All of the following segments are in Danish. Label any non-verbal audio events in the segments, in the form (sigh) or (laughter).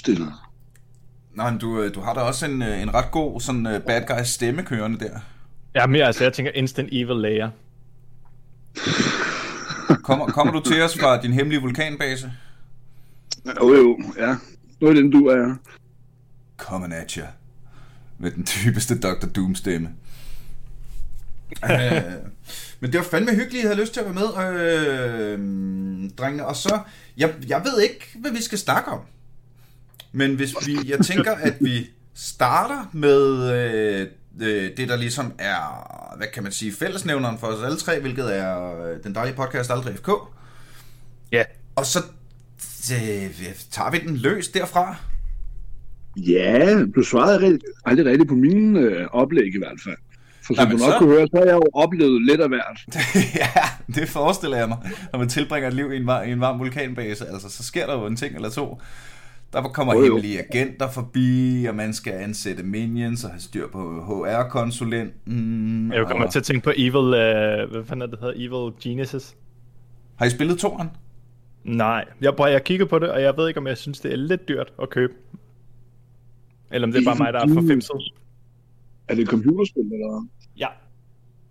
udstillet. Nej, men du, øh, du har da også en, øh, en ret god sådan uh, bad guy stemme kørende der. Ja, mere altså, jeg tænker Instant Evil Layer. (laughs) Kommer, kommer du til os fra din hemmelige vulkanbase? Jo jo, ja. Noget af den du er. Coming at you. Med den typeste Dr. Doom stemme. øh, men det var fandme hyggeligt, at I havde lyst til at være med, øh, drengene. Og så, jeg, jeg ved ikke, hvad vi skal snakke om. Men hvis vi, jeg tænker, at vi starter med øh, øh, det, der ligesom er, hvad kan man sige, fællesnævneren for os alle tre, hvilket er øh, den dejlige podcast Aldrig FK. Ja. Og så øh, tager vi den løs derfra. Ja, du svarede aldrig, aldrig rigtigt på mine øh, oplæg i hvert fald. For som Jamen, du nok så- kunne høre, så har jeg jo oplevet lidt af hvert. (laughs) ja, det forestiller jeg mig. Når man tilbringer et liv i en, var, i en varm vulkanbase, altså, så sker der jo en ting eller to. Der kommer Jo, jo. hemmelige agenter forbi, og man skal ansætte minions og have styr på HR-konsulenten. Jeg kommer og... til at tænke på Evil, uh, hvad fanden er det hedder, Evil Geniuses. Har I spillet toren? Nej, jeg, prøver, jeg kigger på det, og jeg ved ikke, om jeg synes, det er lidt dyrt at købe. Eller om det er bare mig, der er for femset. Er det et computerspil, eller? Ja,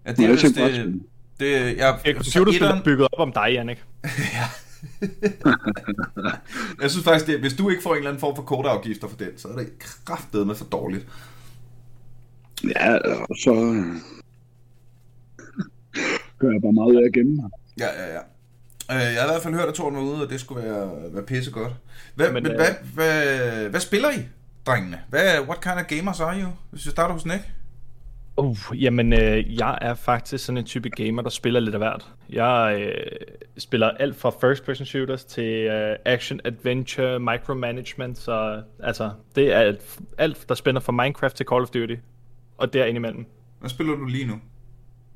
Ja, det er jeg vist tænkte det, brætspil. det, jeg, det er computerspil, der etteren- er bygget op om dig, Jannik. (laughs) (laughs) Jeg synes faktisk, det, hvis du ikke får en eller anden form for kodeafgifter for den, så er det kraftedeme for dårligt. Ja, og så øh, gør jeg bare meget af at gemme mig. Ja, ja, ja. Øh, Jeg har i hvert fald hørt, at toren var ude, og det skulle være, være pisse godt. Hvad, men, Men, men, øh, hvad, hvad, hvad spiller I, drengene? Hvad, what kind of gamers are you? Hvis vi starter hos Nick. Uh, jamen, øh, jeg er faktisk sådan en type gamer, der spiller lidt af hvert. Jeg øh, spiller alt fra first-person shooters til øh, action, adventure, micromanagement, så altså, det er alt, alt, der spænder fra Minecraft til Call of Duty, og der imellem. Hvad spiller du lige nu?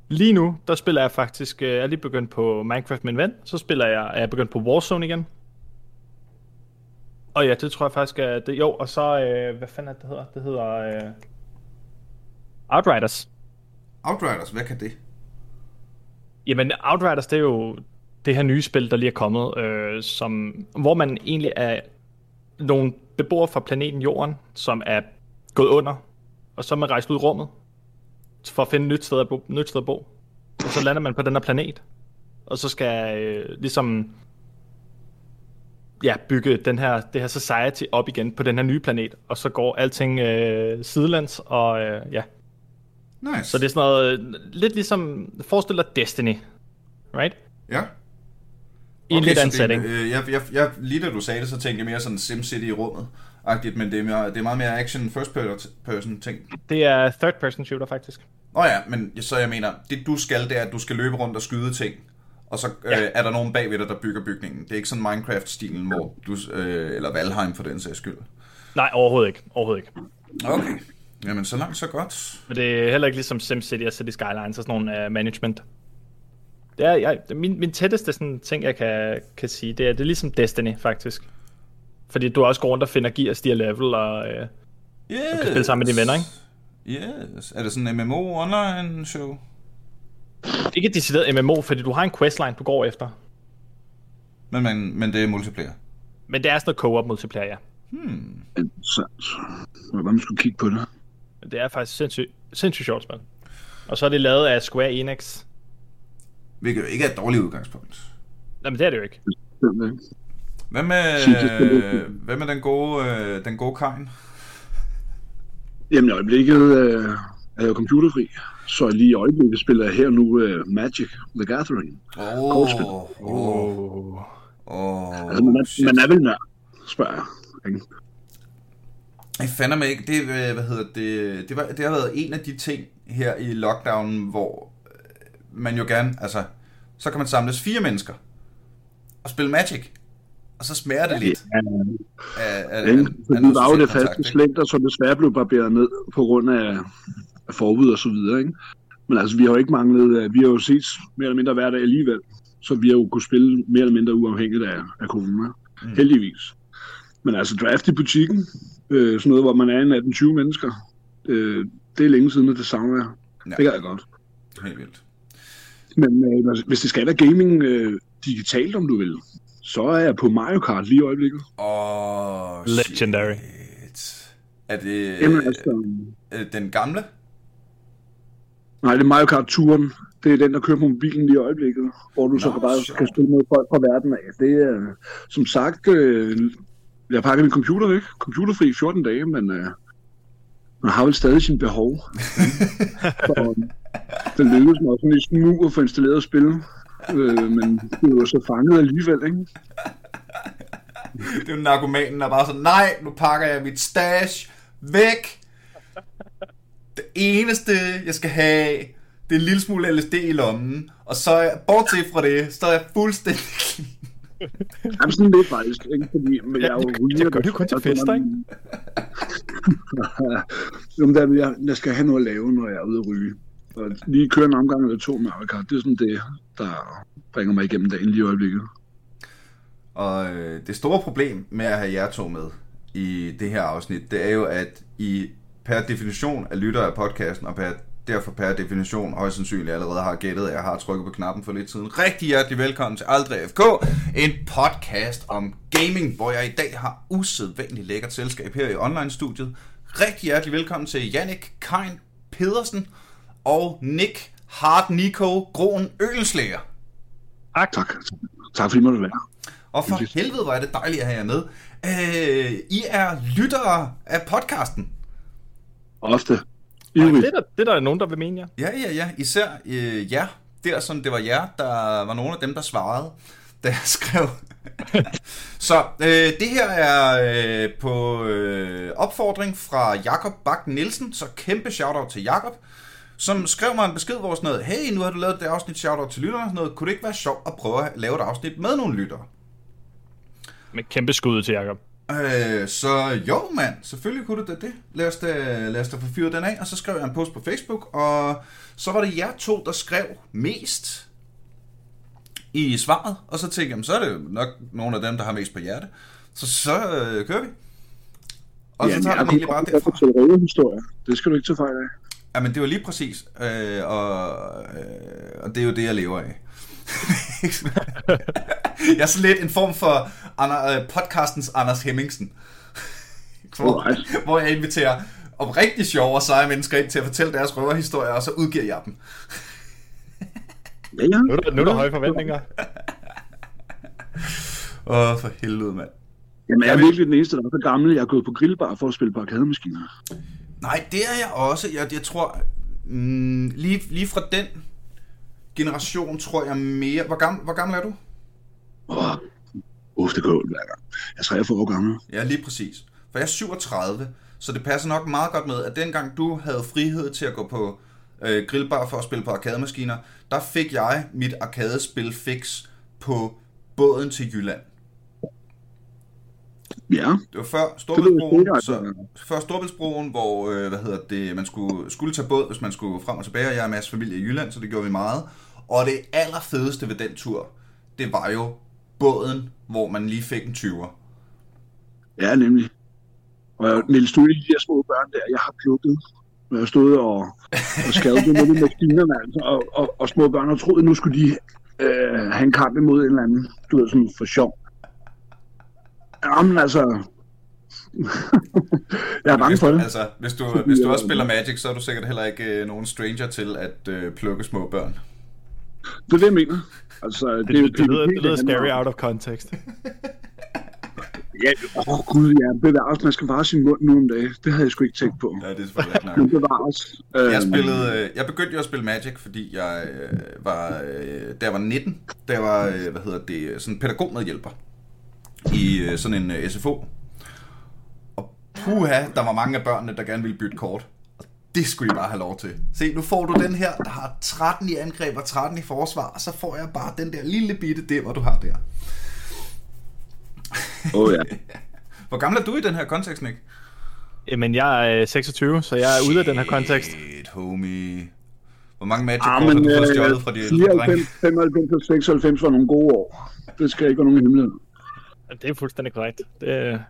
Lige nu, der spiller jeg faktisk, øh, jeg er lige begyndt på Minecraft med en ven, så spiller jeg, er jeg begyndt på Warzone igen. Og ja, det tror jeg faktisk er det, jo, og så, øh, hvad fanden er det, det hedder? Det hedder øh, Outriders. Outriders, hvad kan det? Jamen, Outriders, det er jo det her nye spil, der lige er kommet, øh, som, hvor man egentlig er nogle beboere fra planeten Jorden, som er gået under, og så er man rejst ud i rummet for at finde et nyt sted at bo. Nyt sted at bo. Og så lander man på den her planet, og så skal øh, ligesom ja, bygge den her, det her society op igen på den her nye planet, og så går alting øh, sidelands, og øh, ja, Nice. så det er sådan noget, lidt ligesom, forestil dig Destiny, right? Ja. I en lidt anden setting. Øh, jeg, jeg, jeg, lige da du sagde det, så tænkte jeg mere sådan SimCity i rummet. Agtigt, men det er, mere, det er meget mere action first person ting. Det er third person shooter faktisk. Nå ja, men så jeg mener, det du skal, det er, at du skal løbe rundt og skyde ting. Og så øh, Ja. er der nogen bagved dig, der bygger bygningen. Det er ikke sådan Minecraft-stilen, hvor du, øh, eller Valheim for den sags skyld. Nej, overhovedet ikke. Overhovedet ikke. Okay. Jamen, så langt, så godt. Men det er heller ikke ligesom SimCity og City Skylines og sådan nogle uh, management. Det er, jeg, min, min tætteste sådan, ting, jeg kan, kan sige, det er, det er ligesom Destiny, faktisk. Fordi du også går rundt og finder gear og stiger level, og øh, Yes. du kan spille sammen med dine venner, ikke? Yes. Er det sådan en MMO online show? Ikke et decideret MMO, fordi du har en questline, du går efter. Men, men, men det er multiplayer. Men det er sådan noget co-op multiplayer, ja. Interessant. Hvordan man skulle kigge på det. Det er faktisk sindssygt, sindssygt sjovt spil. Og så er det lavet af Square Enix. Hvilket jo ikke er et dårligt udgangspunkt. Jamen det er det jo ikke. Hvad med, løbe. hvad med den gode, øh, den gode Karin? Jamen i øjeblikket øh, er jeg jo computerfri, så lige i øjeblikket spiller jeg her nu øh, Magic The Gathering. Kortspil. Åh, åh, åh, Altså, man, er, man er vel nær, spørger jeg. Ikke? Jeg fandme mig ikke. Det, øh, hvad hedder det, det, var, det har været en af de ting her i lockdown, hvor øh, man jo gerne, altså, så kan man samles fire mennesker og spille Magic. Og så smager det lidt Ja, af, af, af, af der var jo det faste slægter, som desværre blev barberet ned på grund af, af forbud og så videre. Ikke? Men altså, vi har jo ikke manglet, øh, vi har jo set mere eller mindre hver dag alligevel, så vi har jo kunnet spille mere eller mindre uafhængigt af, af corona. Mm. Heldigvis. Men altså, draft i butikken, øh, sådan noget, hvor man er en 18-20 mennesker, øh, det er længe siden, at det savner jeg. Ja. Det kan jeg godt. Helt vildt. Men øh, hvis det skal være gaming øh, digitalt, om du vil, Så er jeg på Mario Kart lige i øjeblikket. Åh, oh, Legendary. Shit. Er det Jamen, altså, øh, den gamle? nej, det er Mario Kart Touren. Det er den, der kører på mobilen lige i øjeblikket, hvor du så Nå, kan bare sjovt. kan spille mod folk fra verden af. Det er, som sagt, øh, jeg pakker min computer væk. Computerfri i 14 dage, men øh, man har vel stadig sin behov. (laughs) så, det lykkedes mig sådan i smug at få installeret spil. Øh, men det er jo så fanget alligevel, ikke? Det er jo narkomanen, der er bare sådan, nej, nu pakker jeg mit stash væk. Det eneste, jeg skal have, det er en lille smule LSD i lommen. Og så, er jeg- bortset fra det, så er jeg fuldstændig. Jamen sådan lidt faktisk, ikke? Fordi men jeg er jo ryger, det gør det jo kun til og så fester, man- (laughs) Jamen, der, jeg, jeg skal have noget at lave, når jeg er ude at ryge. Og lige køre en omgang eller to med Kart, det er sådan det, der bringer mig igennem dagen lige i øjeblikket. Og øh, det store problem med at have jer to med i det her afsnit, det er jo, at I per definition er lyttere af podcasten, og per, derfor per definition højst sandsynligt allerede har gættet, at jeg har trykket på knappen for lidt siden. Rigtig hjertelig velkommen til Aldrig FK, en podcast om gaming, hvor jeg i dag har usædvanligt lækkert selskab her i online-studiet. Rigtig hjertelig velkommen til Jannik Kein Pedersen og Nick Hard Nico Groen Ølenslæger. Tak. Tak. Tak fordi måtte være. Og for helvede, hvor er det dejligt at have jer med. Øh, I er lyttere af podcasten. Ofte. Ivrigt. det, er der, det er der nogen, der vil mene, ja. Ja, ja, ja. Især øh, jer. Det er sådan, det var jer, der var nogle af dem, der svarede, da jeg (laughs) skrev. (laughs) Så øh, det her er øh, på øh, opfordring fra Jakob Bak Nielsen, så kæmpe shoutout til Jakob, som skrev mig en besked, hvor sådan noget, hey, nu har du lavet det afsnit shoutout til lytterne, sådan noget, kunne det ikke være sjovt at prøve at lave et afsnit med nogle lyttere? Med kæmpe skud til Jacob. Øh, så jo, mand, selvfølgelig kunne du da det. Lad os da, lad os da få fyret den af, og så skrev jeg en post på Facebook, og så var det jer to, der skrev mest i svaret, og så tænkte jeg, så er det nok nogle af dem, der har mest på hjerte. Så så øh, kører vi. Og så tager vi den egentlig bare derfra. fortælle røde historier. Det skal du ikke tage fejl af. Jamen, det var lige præcis, øh, og, øh, og det er jo det, jeg lever af. (laughs) (laughs) (laughs) jeg er sådan lidt en form for Ander, øh, podcastens Anders Hemmingsen. (laughs) hvor, hvor jeg inviterer om rigtig sjove og seje mennesker ind til at fortælle deres røverhistorier, og så udgiver jeg dem. (laughs) Ja, ja. Nu er der, nu er der høje forventninger. Åh, for helvede, mand. Jamen, jeg er virkelig den eneste, der er så gammel. Jeg er gået på grillbar for at spille på arkademaskiner. Nej, det er jeg også. Jeg, jeg tror, mm, lige, lige fra den generation, tror jeg mere... Hvor gammel, hvor gammel er du? Åh, det går ondt hver gang. Jeg er 43 år gammel. Ja, lige præcis. For jeg er 37, så det passer nok meget godt med, at dengang du havde frihed til at gå på øh, grillbar for at spille på arkademaskiner, der fik jeg mit arkadespil fix på båden til Jylland. Ja, Det var før lyder så, før Storbæltsbroen, hvor øh, hvad hedder det, man skulle, skulle tage båd, hvis man skulle frem og tilbage, og jeg er masse familie i Jylland, så det gjorde vi meget. Og det allerfedeste ved den tur, det var jo båden, hvor man lige fik en 20'er. Ja, nemlig. Og Niels, du de her små børn der, jeg har plukket. Og jeg stået og, og skadet med de maskinerne, altså, og, og, og, små børn har troet, nu skulle de øh, have en kamp imod en eller anden, du ved, sådan for sjov. Jamen altså, (laughs) jeg er bange for det. Altså, hvis du, hvis du også spiller Magic, så er du sikkert heller ikke øh, nogen stranger til at øh, plukke små børn. Det er det, jeg mener. Altså, det, Det, er det, det, lyder, det lyder scary out of context. Ja, åh oh, gud, ja, bevares, man skal vare sin mund nu om dagen. Det havde jeg sgu ikke tænkt på. Ja, det er selvfølgelig ikke nok. Men bevares. Jeg, Øhm, spillede, øh, jeg begyndte jo at spille Magic, fordi jeg øh, var, øh, da jeg var 19, da jeg var, øh, hvad hedder det, sådan en pædagogmedhjælper i øh, sådan en øh, SFO. Og puha, der var mange af børnene, der gerne ville bytte kort. Det skulle de bare have lov til. Se, nu får du den her, der har 13 i angreb og 13 i forsvar, og så får jeg bare den der lille bitte dimmer, du har der. Åh oh, ja. (laughs) Hvor gammel er du i den her kontekst, Nick? Jamen, jeg er øh, 26, så jeg er ude af den her kontekst. Shit, homie. Hvor mange magic Ah, kort har men du fået øh, stjålet fra de ældre drenge? 94, 95 og 96 var nogle gode år. Det skal ikke være nogen hemmelighed. Det er fuldstændig korrekt. Det,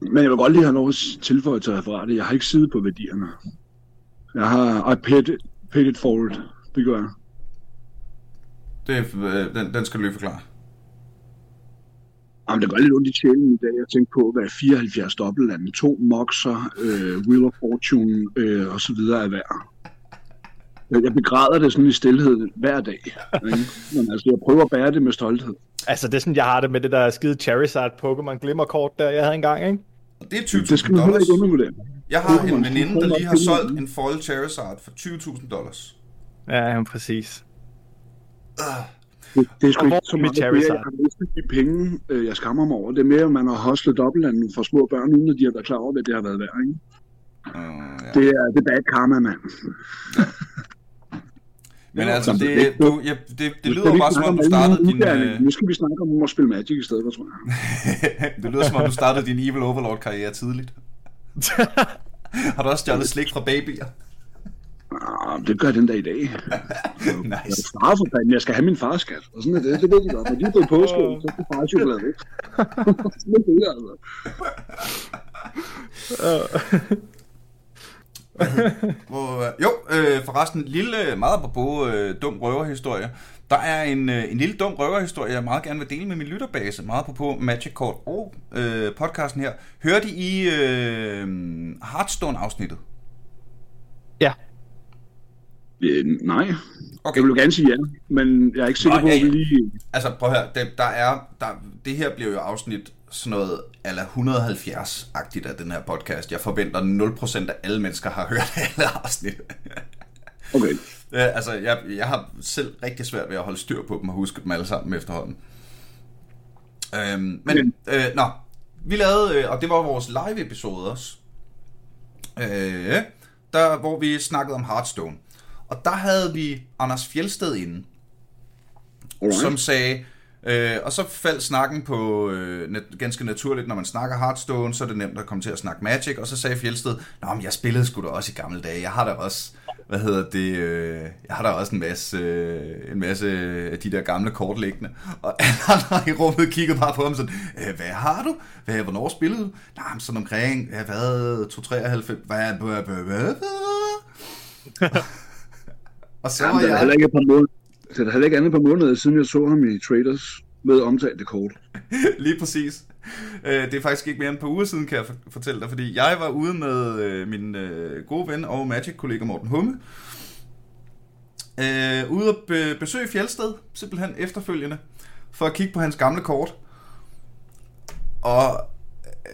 Men jeg vil godt lige have noget at tilføje til referatet. Jeg har ikke siddet på værdierne. Jeg har I paid it, paid it forward. Det gør jeg. Det, øh, den, den skal du lige forklare. Jamen, det var lidt ondt i sjælen i dag. Jeg tænkte på, hvad 74 dobbeltlande, to moxer, øh, Wheel of Fortune øh, og så videre er værd. Jeg begræder det sådan i stillhed hver dag. Ikke? Men altså, jeg prøver at bære det med stolthed. Altså, det er sådan, jeg har det med det der skide Charizard Pokémon glimmerkort, der jeg havde engang, ikke? Og det er Det skal 20.000 man heller ikke undervurdere. Jeg har en veninde, de der lige har solgt en foil Charizard for 20.000 dollars. Ja, ja, præcis. Det, det er sgu ikke så meget mere, jeg har mistet de penge, øh, jeg skammer mig over. Det er mere, at man har hostlet dobbeltlanden for små børn, uden at de har været klar over, hvad det har været værd. Ikke? Uh, ja. Det er, det bad karma, mand. Men altså, det, det- du, ja, det, det lyder jo bare som om, du startede din... øh, Nu skal vi snakke om at spille Magic i stedet for, tror jeg. (laughs) det lyder som om, du startede din Evil Overlord-karriere tidligt. (laughs) Har du også stjålet slik fra babyer? Ah, det gør den dag i dag. (laughs) Jeg nice. er far for fanden, jeg skal have min fars skat. Og sådan er det, det ved de godt. Når de er blevet påskålet, så skal far chokolade væk. (laughs) sådan er det, altså. Hvor, øh, jo, øh, forresten, lille, meget apropos øh, dum røverhistorie. Der er en, øh, en lille dum røverhistorie, jeg meget gerne vil dele med min lytterbase. Meget apropos Magic Court og øh, podcasten her. Hørte I øh, Hearthstone-afsnittet? ja. Øh, nej. Okay. Jeg vil jo gerne sige ja, men jeg er ikke sikker Nå, på, at vi lige... Altså, prøv at høre, det, der er, der, det her bliver jo afsnit sådan noget ala 170-agtigt af den her podcast. Jeg forventer 0% af alle mennesker har hørt (laughs) alle afsnit. Okay. Ja, altså, jeg, jeg har selv rigtig svært ved at holde styr på dem og huske dem alle sammen efterhånden. Øhm, men, øh, nå, vi lavede, øh, og det var vores live-episode også, øh, der, hvor vi snakkede om Hearthstone. Og der havde vi Anders Fjeldsted inde, Alright. som sagde, øh, og så faldt snakken på, øh, net, ganske naturligt, når man snakker Hearthstone, så er det nemt at komme til at snakke Magic, og så sagde Fjeldsted, Nå, men jeg spillede sgu da også i gamle dage, jeg har da også, hvad hedder det, øh, jeg har da også en masse, øh, en masse af de der gamle kort liggende, og (laughs) alle andre i rummet kiggede bare på ham sådan, øh, hvad har du? Hvad, hvornår spillede du? Nej, men sådan omkring, ja, hvad, 293, hvad, hvad, hvad, hvad, hvad? (laughs) Og så Jamen, var det jeg... heller ikke et par måneder. Det er heller ikke andet et par måneder siden, jeg så ham i Traders med omtalte kort. (laughs) Lige præcis. Øh, det er faktisk ikke mere end et par uger siden, kan jeg fortælle dig, fordi jeg var ude med øh, min øh, gode ven og Magic-kollega Morten Humme. Øh, ude at be- besøge Fjeldsted, simpelthen efterfølgende, for at kigge på hans gamle kort. Og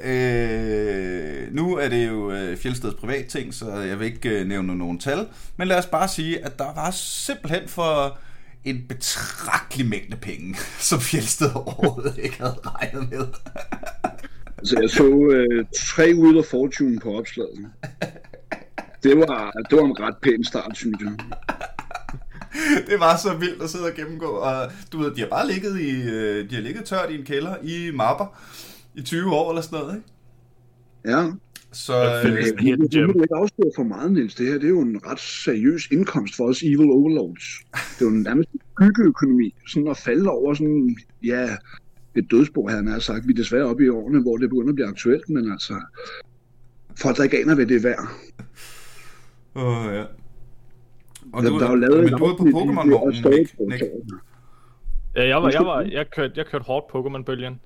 øh, nu er det jo øh, Fjeldsteds privatting, så jeg vil ikke øh, nævne nogen tal. Men lad os bare sige, at der var simpelthen for en betragtelig mængde penge, (laughs) som Fjeldsted overhovedet ikke havde regnet med. (laughs) Så jeg så øh, tre Wheel of Fortune på opslaget. Det var, det var en ret pæn start, synes jeg. (laughs) det var så vildt at sidde og gennemgå, og du ved, de har bare ligget i, øh, de har ligget tørt i en kælder i mapper i 20 år eller sådan noget, ikke? Ja. Så øh, gem. må ikke afsløre for meget, Niels. Det her det er jo en ret seriøs indkomst for os evil overlords. Det er jo nærmest en byggeøkonomi. Sådan at falde over sådan, ja, et dødsbo, han har sagt. Vi er desværre oppe i årene, hvor det begynder at blive aktuelt, men altså, folk der ikke aner, hvad det er værd. Åh, ja. Og Der- du, der er jo lavet men du er på Pokémon-vognen, Nick. Ja, jeg var, jeg var, jeg kørte, jeg kørte hårdt Pokémon-bølgen.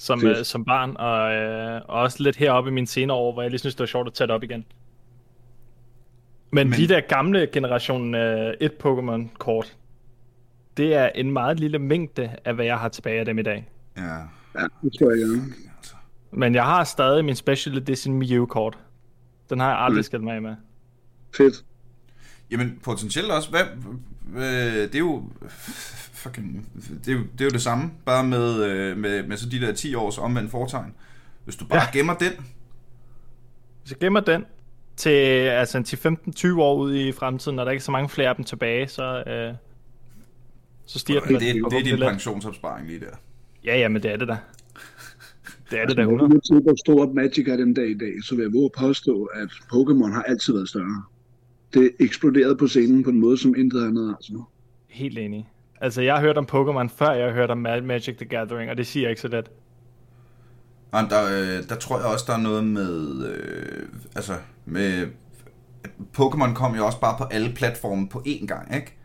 Som, øh, som barn, og, øh, og også lidt heroppe i mine senere år, hvor jeg lige synes, det var sjovt at tage det op igen. Men, Men- de der gamle generation øh, 1 Pokémon-kort, det er en meget lille mængde af, hvad jeg har tilbage af dem i dag. Ja. Ja, det tror jeg gerne. Men jeg har stadig min Special Edition Mew-kort. Den har jeg aldrig Mm. skilt mig af med. Fedt. Jamen, potentielt også, hvad, øh, det er jo fucking, det er jo, det er jo det samme, bare med, øh, med, med så de der 10 års omvendt fortegn. Hvis du bare ja. Gemmer den, Hvis jeg gemmer den til, altså, til 15-20 år ud i fremtiden, når der ikke er så mange flere af dem tilbage, så, øh, så stiger det, den. det, det er din pensionsopsparing lige der. Ja, ja, men det er det da. Det er det da Altså, 100. når til, hvor stort Magic er den dag i dag, så vil jeg våge at påstå, at Pokémon har altid været større. Det eksploderede på scenen på en måde, som intet andet altså. Helt enig. Altså, jeg har hørt om Pokémon, før jeg har hørt om Ma- Magic the Gathering, og det siger jeg ikke så let. Nej, der, øh, der tror jeg også, der er noget med, øh, altså, med, Pokémon kom jo også bare på alle platforme på én gang, ikke?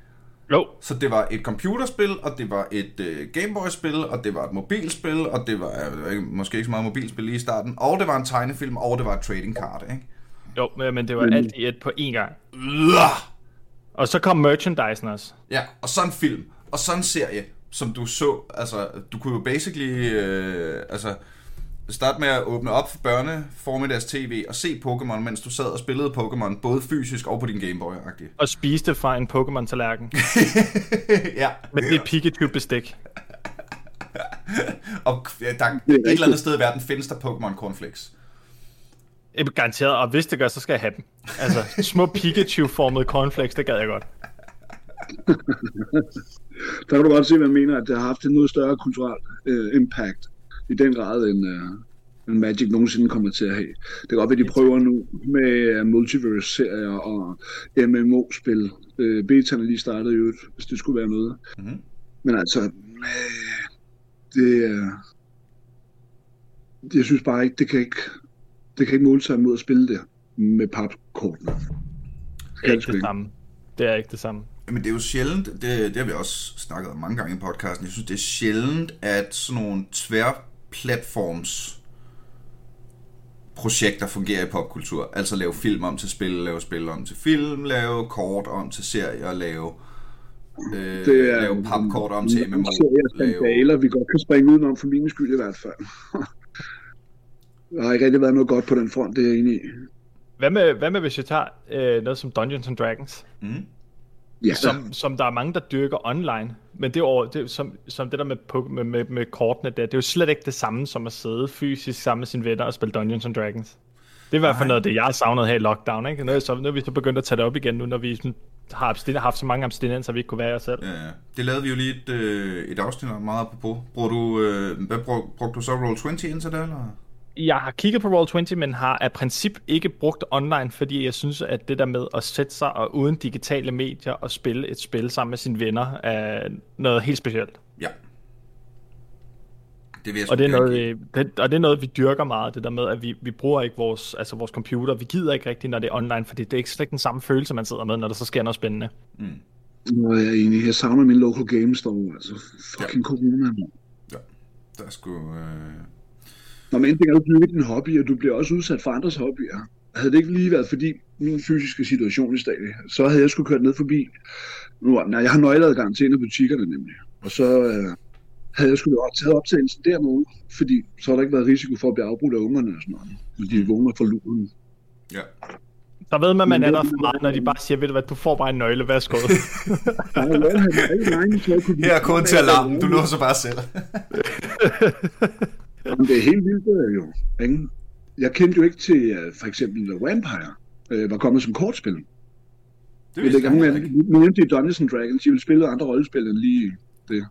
Jo. Så det var et computerspil, og det var et øh, Gameboy-spil, og det var et mobilspil, og det var øh, måske ikke så meget mobilspil lige i starten, og det var en tegnefilm, og det var et trading card, ikke? Jo, men, det var Men- alt i et på én gang. Uah! Og så kom merchandisen også. Ja, og så en film, og så en serie, som du så, altså, du kunne jo basically, øh, altså, starte med at åbne op for børne formiddags tv og se Pokémon, mens du sad og spillede Pokémon, både fysisk og på din Gameboy-agtigt. Og spiste fra en Pokémon-tallerken. (laughs) ja, Med det Pikachu-bestik. (laughs) og ja, der, et eller andet sted i verden findes der Pokémon Cornflakes. Er Garanteret, og hvis det gør, så skal jeg have dem. Altså, små Pikachu-formede cornflakes, det gad jeg godt. (laughs) Der kan du godt se, hvad jeg mener, at det har haft en noget større kulturel øh, impact i den grad, end, øh, end Magic nogensinde kommer til at have. Det kan godt være, de prøver nu med øh, multiverse-serier og MMO-spil. Øh, betaen er lige startet i øvrigt, hvis det skulle være noget. Mhm. Men altså, øh, det, øh, jeg synes bare ikke, det kan ikke, det kan ikke måle sig mod at spille det med papkortene. Det er ikke det samme. Det er ikke det samme. Men det er jo sjældent, det, det har vi også snakket om mange gange i podcasten, jeg synes, det er sjældent, at sådan nogle tværplatforms projekter fungerer i popkultur. Altså lave film om til spil, lave spil om til film, lave kort om til serier, lave, øh, Det er lave papkort om til MMO. serier Lave, vi godt kan springe udenom for min skyld i hvert fald. (laughs) Der har ikke rigtig været noget godt på den front, det er jeg enig i. Hvad med, hvad med hvis jeg tager øh, noget som Dungeons and Dragons? mm, Ja, som, som der er mange, der dyrker online. Men det er over, det som, som det der med, med, med, med kortene der, det er jo slet ikke det samme som at sidde fysisk sammen med sine venner og spille Dungeons and Dragons. Det er i hvert fald noget af det, jeg har savnet her i lockdown. Ikke? Nu, er, så, nu er vi så begyndt at tage det op igen, nu når vi sådan, har abstin- haft så mange abstinenser, vi ikke kunne være os selv. ja, ja. det lavede vi jo lige et, øh, et afsnit meget apropos. Bruger du, øh, hvad brug, brugte du så Roll20 indtil det, eller? Jeg har kigget på Roll20, men har af princip ikke brugt online, fordi jeg synes, at det der med at sætte sig og uden digitale medier og spille et spil sammen med sine venner er noget helt specielt. Ja. Det vil jeg Og det, er noget, det, og det er noget, vi dyrker meget, det der med, at vi, vi bruger ikke vores, altså vores computer. Vi gider ikke rigtigt, når det er online, fordi det er ikke slet ikke den samme følelse, man sidder med, når der så sker noget spændende. nu er jeg enig. Jeg savner min local game store, altså. Fucking ja. corona. mand. Der er sgu... Øh... Nå, men en ting er, at du dyrker din hobby, og du bliver også udsat for andres hobbyer. Havde det ikke lige været fordi min fysiske situation i stedet, så havde jeg skulle kørt ned forbi. Nu, nej, jeg har nøgleadgang til en af butikkerne nemlig. Og så øh, havde jeg skulle have taget optagelsen dernede, fordi så har der ikke været risiko for at blive afbrudt af ungerne og sådan noget. Når de vågner fra luren. Ja. Så ved man, man er der for meget, når de bare siger, ved du hvad, du får bare en nøgle, værsgo. (laughs) Er her ikke er koden til alarmen, du låser bare selv. (laughs) Jamen, det er helt vildt, det er jo. Ikke? Jeg kendte jo ikke til, uh, for eksempel Vampire uh, var kommet som kortspil. Det Jeg vidste ikke, jeg nu nævnte de Dungeons and Dragons, de vil spille andre rollespil end lige det.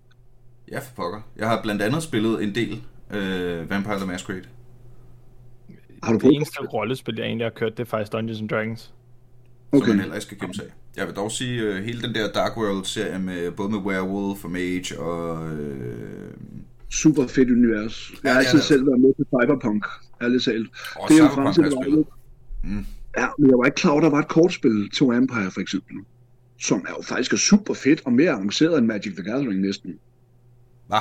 Ja, for pokker. Jeg har blandt andet spillet en del øh, Vampire the Masquerade. Har du det prøvet eneste rollespil, jeg egentlig har kørt, det er faktisk Dungeons and Dragons. som Okay. man heller ikke skal kæmpe sig af. Jeg vil dog sige, øh, hele den der Dark World-serie med både med Werewolf og Mage og... Øh, Super fedt univers. Jeg Ja, har er altid selv været med til Cyberpunk, ærligt talt. og Det er jo lidt- Mm. Ja, men jeg var ikke klar over, at der var et kortspil til Vampire, for eksempel. Som er jo faktisk er super fedt og mere avanceret end Magic the Gathering næsten. Hva?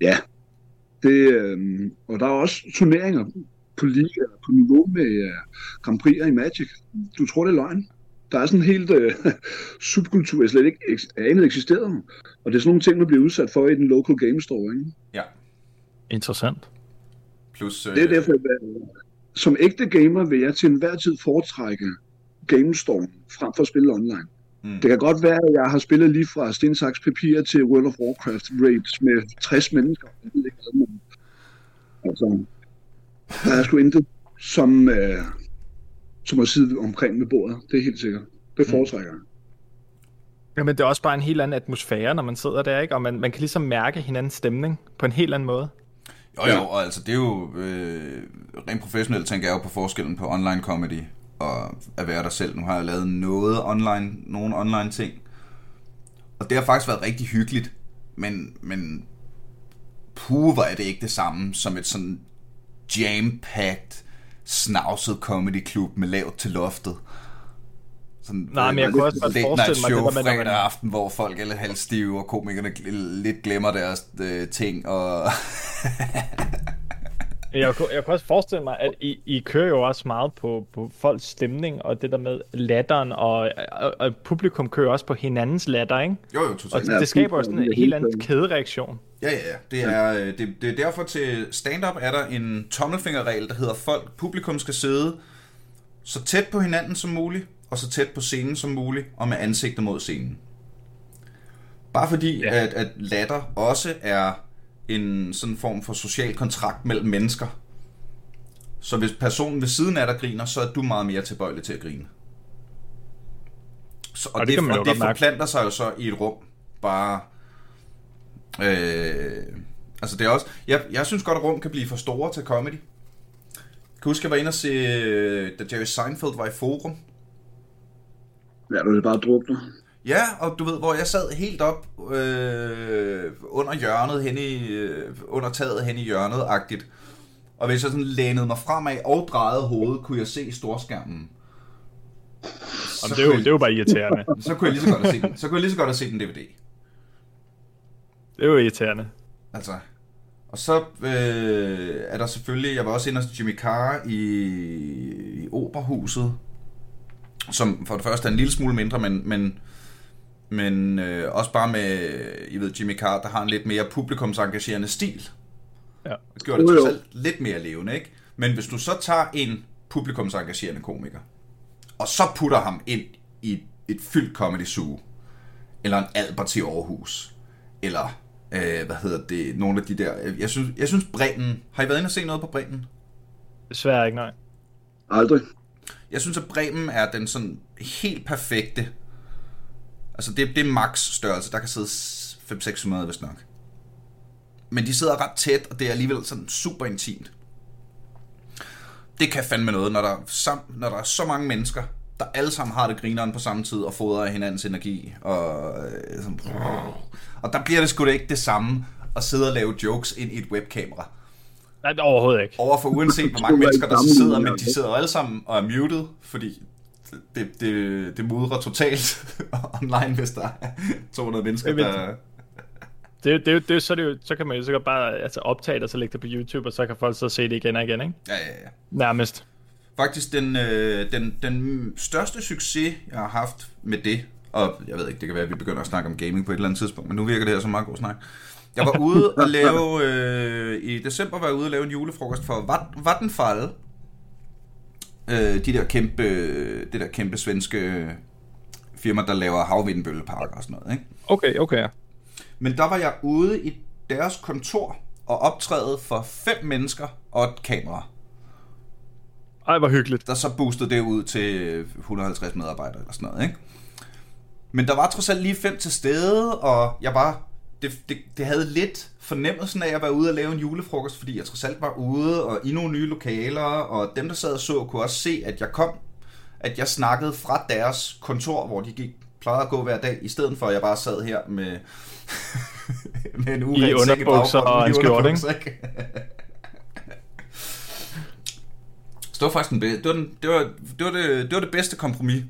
Ja. Det, øh, og der er også turneringer på liga på niveau med øh, Grand Prix'er i Magic. Du tror, det er løgn. Der er sådan en helt øh, (laughs) subkultur, jeg slet ikke anede eksisterede. Og det er sådan nogle ting, man bliver udsat for i den local game store. Ikke? Ja. Interessant. Plus... Øh, Det er derfor, at øh, som ægte gamer vil jeg til enhver tid foretrække GameStorm frem for at spille online. Mm. Det kan godt være, at jeg har spillet lige fra Sten Saks Papir til World of Warcraft raids med 60 mennesker. Altså, der er sgu intet som, øh, som at sidde omkring med bordet. Det er helt sikkert. Det foretrækker jeg. Jamen, det er også bare en helt anden atmosfære, når man sidder der, ikke? Og man, man kan ligesom mærke hinandens stemning på en helt anden måde. Jo, jo, og altså det er jo øh, rent professionelt tænker jeg jo på forskellen på online comedy og at være der selv. Nu har jeg lavet noget online, nogle online ting, og det har faktisk været rigtig hyggeligt, men, men puh, hvor er det ikke det samme som et sådan jam-packed, snavset comedy klub med lavt til loftet. Sådan, Nej, men jeg kunne også godt forestille mig show det der med, fredag man- aften, hvor folk er lidt halvstive, og komikerne gl- lidt glemmer deres øh, ting, og... Jeg kunne, jeg kunne også forestille mig, at I, I kører jo også meget på, på folks stemning, og det der med latteren, og, og, og publikum kører også på hinandens latter, ikke? jo, jo, Og totalt. det, det skaber jo sådan en helt anden kædereaktion. Ja, ja, ja. Det er, øh, det, det er derfor til stand-up er der en tommelfingerregel, der hedder folk, publikum skal sidde så tæt på hinanden som muligt, og så tæt på scenen som muligt, og med ansigtet mod scenen. Bare fordi, Ja. at, at latter også er en sådan form for social kontrakt mellem mennesker. Så hvis personen ved siden af dig griner, så er du meget mere tilbøjelig til at grine. Så, og, Og det det, og det mærke. forplanter sig jo så i et rum. Bare... Øh, altså det er også... Jeg, jeg synes godt, at rum kan blive for store til comedy. Jeg kan huske, jeg var inde og se, øh, da Jerry Seinfeld var i Forum. Ja, du er bare drukner. Ja, og du ved, hvor jeg sad helt op øh, under hjørnet, hen i, øh, under taget hen i hjørnet-agtigt. Og hvis jeg sådan lænede mig fremad og drejede hovedet, kunne jeg se storskærmen. Og det er, jo, det er jo bare irriterende. (laughs) Så kunne jeg lige så godt have set den. Så kunne jeg lige så godt have set en DVD. Det er jo irriterende. Altså. Og så øh, er der selvfølgelig, jeg var også inde hos Jimmy Carr i, i Operhuset, som for det første er en lille smule mindre, men, men, men øh, også bare med, I ved, Jimmy Carr, der har en lidt mere publikumsengagerende stil. Ja. Det gjorde det Jo, jo. trods alt lidt mere levende, ikke? Men hvis du så tager en publikumsengagerende komiker, og så putter ham ind i et fyldt comedy zoo, eller en Albert i Aarhus, eller øh, hvad hedder det, nogle af de der, jeg synes, jeg synes Bremen, har I været inde og se noget på Bremen? Desværre ikke, nej. Aldrig. Jeg synes, at Bremen er den sådan helt perfekte, altså det, det er max størrelse, der kan sidde 500-600 hvis nok. Men de sidder ret tæt, og det er alligevel sådan super intimt. Det kan fandme noget, når der, er sam, når der er så mange mennesker, der alle sammen har det grineren på samme tid, og fodrer hinandens energi. Og, øh, sådan, og der bliver det sgu da ikke det samme, at sidde og lave jokes ind i et webkamera. Nej, overhovedet ikke. Over for uanset hvor mange mennesker, der sidder, men de sidder alle sammen og er muted, fordi det, det, det mudrer totalt (laughs) online, hvis der er 200 mennesker, der... Det, det, det, så, det jo, så kan man jo sikkert bare altså, optage det, og så lægge det på YouTube, og så kan folk så se det igen og igen, ikke? Ja, ja, ja. Nærmest. Faktisk den, øh, den, den største succes, jeg har haft med det, og jeg ved ikke, det kan være, at vi begynder at snakke om gaming på et eller andet tidspunkt, men nu virker det her som meget god snak. Jeg var ude og lave, (laughs) øh, i december var jeg ude og lave en julefrokost for Vat- Vattenfall. Øh, de der kæmpe, det der kæmpe svenske firma, der laver havvindbølleparker og sådan noget, ikke? Okay, okay. Men der var jeg ude i deres kontor og optræde for fem mennesker og et kamera. Ej, hvor hyggeligt. der så boostede det ud til 150 medarbejdere eller sådan noget, ikke? Men der var trods alt lige fem til stede, og jeg var... Det, det, det havde lidt fornemmelsen af at være ude og lave en julefrokost, fordi jeg trods alt var ude og i nogle nye lokaler, og dem, der sad og så, kunne også se, at jeg kom, at jeg snakkede fra deres kontor, hvor de gik, plejede at gå hver dag, i stedet for at jeg bare sad her med, (laughs) med en uren sæk underbukser baggrunden, og i en underbukser, ikke? (laughs) Så det var faktisk den be- det, var den, det, var, det, var det, det var det bedste kompromis.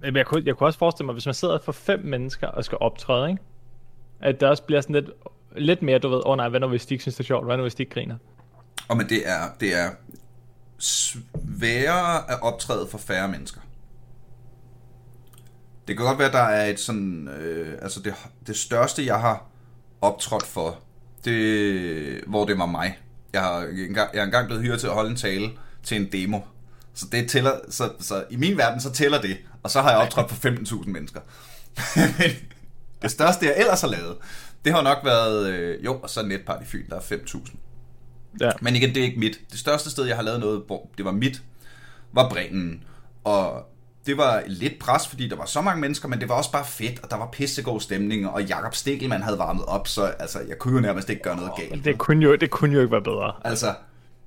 Men jeg kunne, jeg kunne også forestille mig, hvis man sidder for fem mennesker og skal optræde, ikke? At der også bliver sådan lidt, lidt mere, du ved, åh oh, nej, hvad nu hvis de ikke synes, det er sjovt, hvad nu hvis de ikke griner? Og men det er, det er sværere at optræde for færre mennesker. Det kan godt være, der er et sådan... Øh, altså det, det største, jeg har optrådt for, det, hvor det var mig. Jeg har, engang, jeg er engang blevet hyret til at holde en tale til en demo. Så det tæller, så, så i min verden, så tæller det. Og så har jeg optrådt for 15.000 mennesker. (laughs) Men det største, jeg ellers har lavet, det har nok været, øh, jo, og så Netpart i Fyn, der er 5.000. Ja. Men igen, det er ikke mit. Det største sted, jeg har lavet noget, hvor det var mit, var Bremen. Og det var lidt pres, fordi der var så mange mennesker, men det var også bare fedt, og der var pissegod stemning, og Jakob Stikkelmann havde varmet op, så altså, jeg kunne jo nærmest ikke gøre noget galt. Det kunne jo, det kunne jo ikke være bedre. Altså,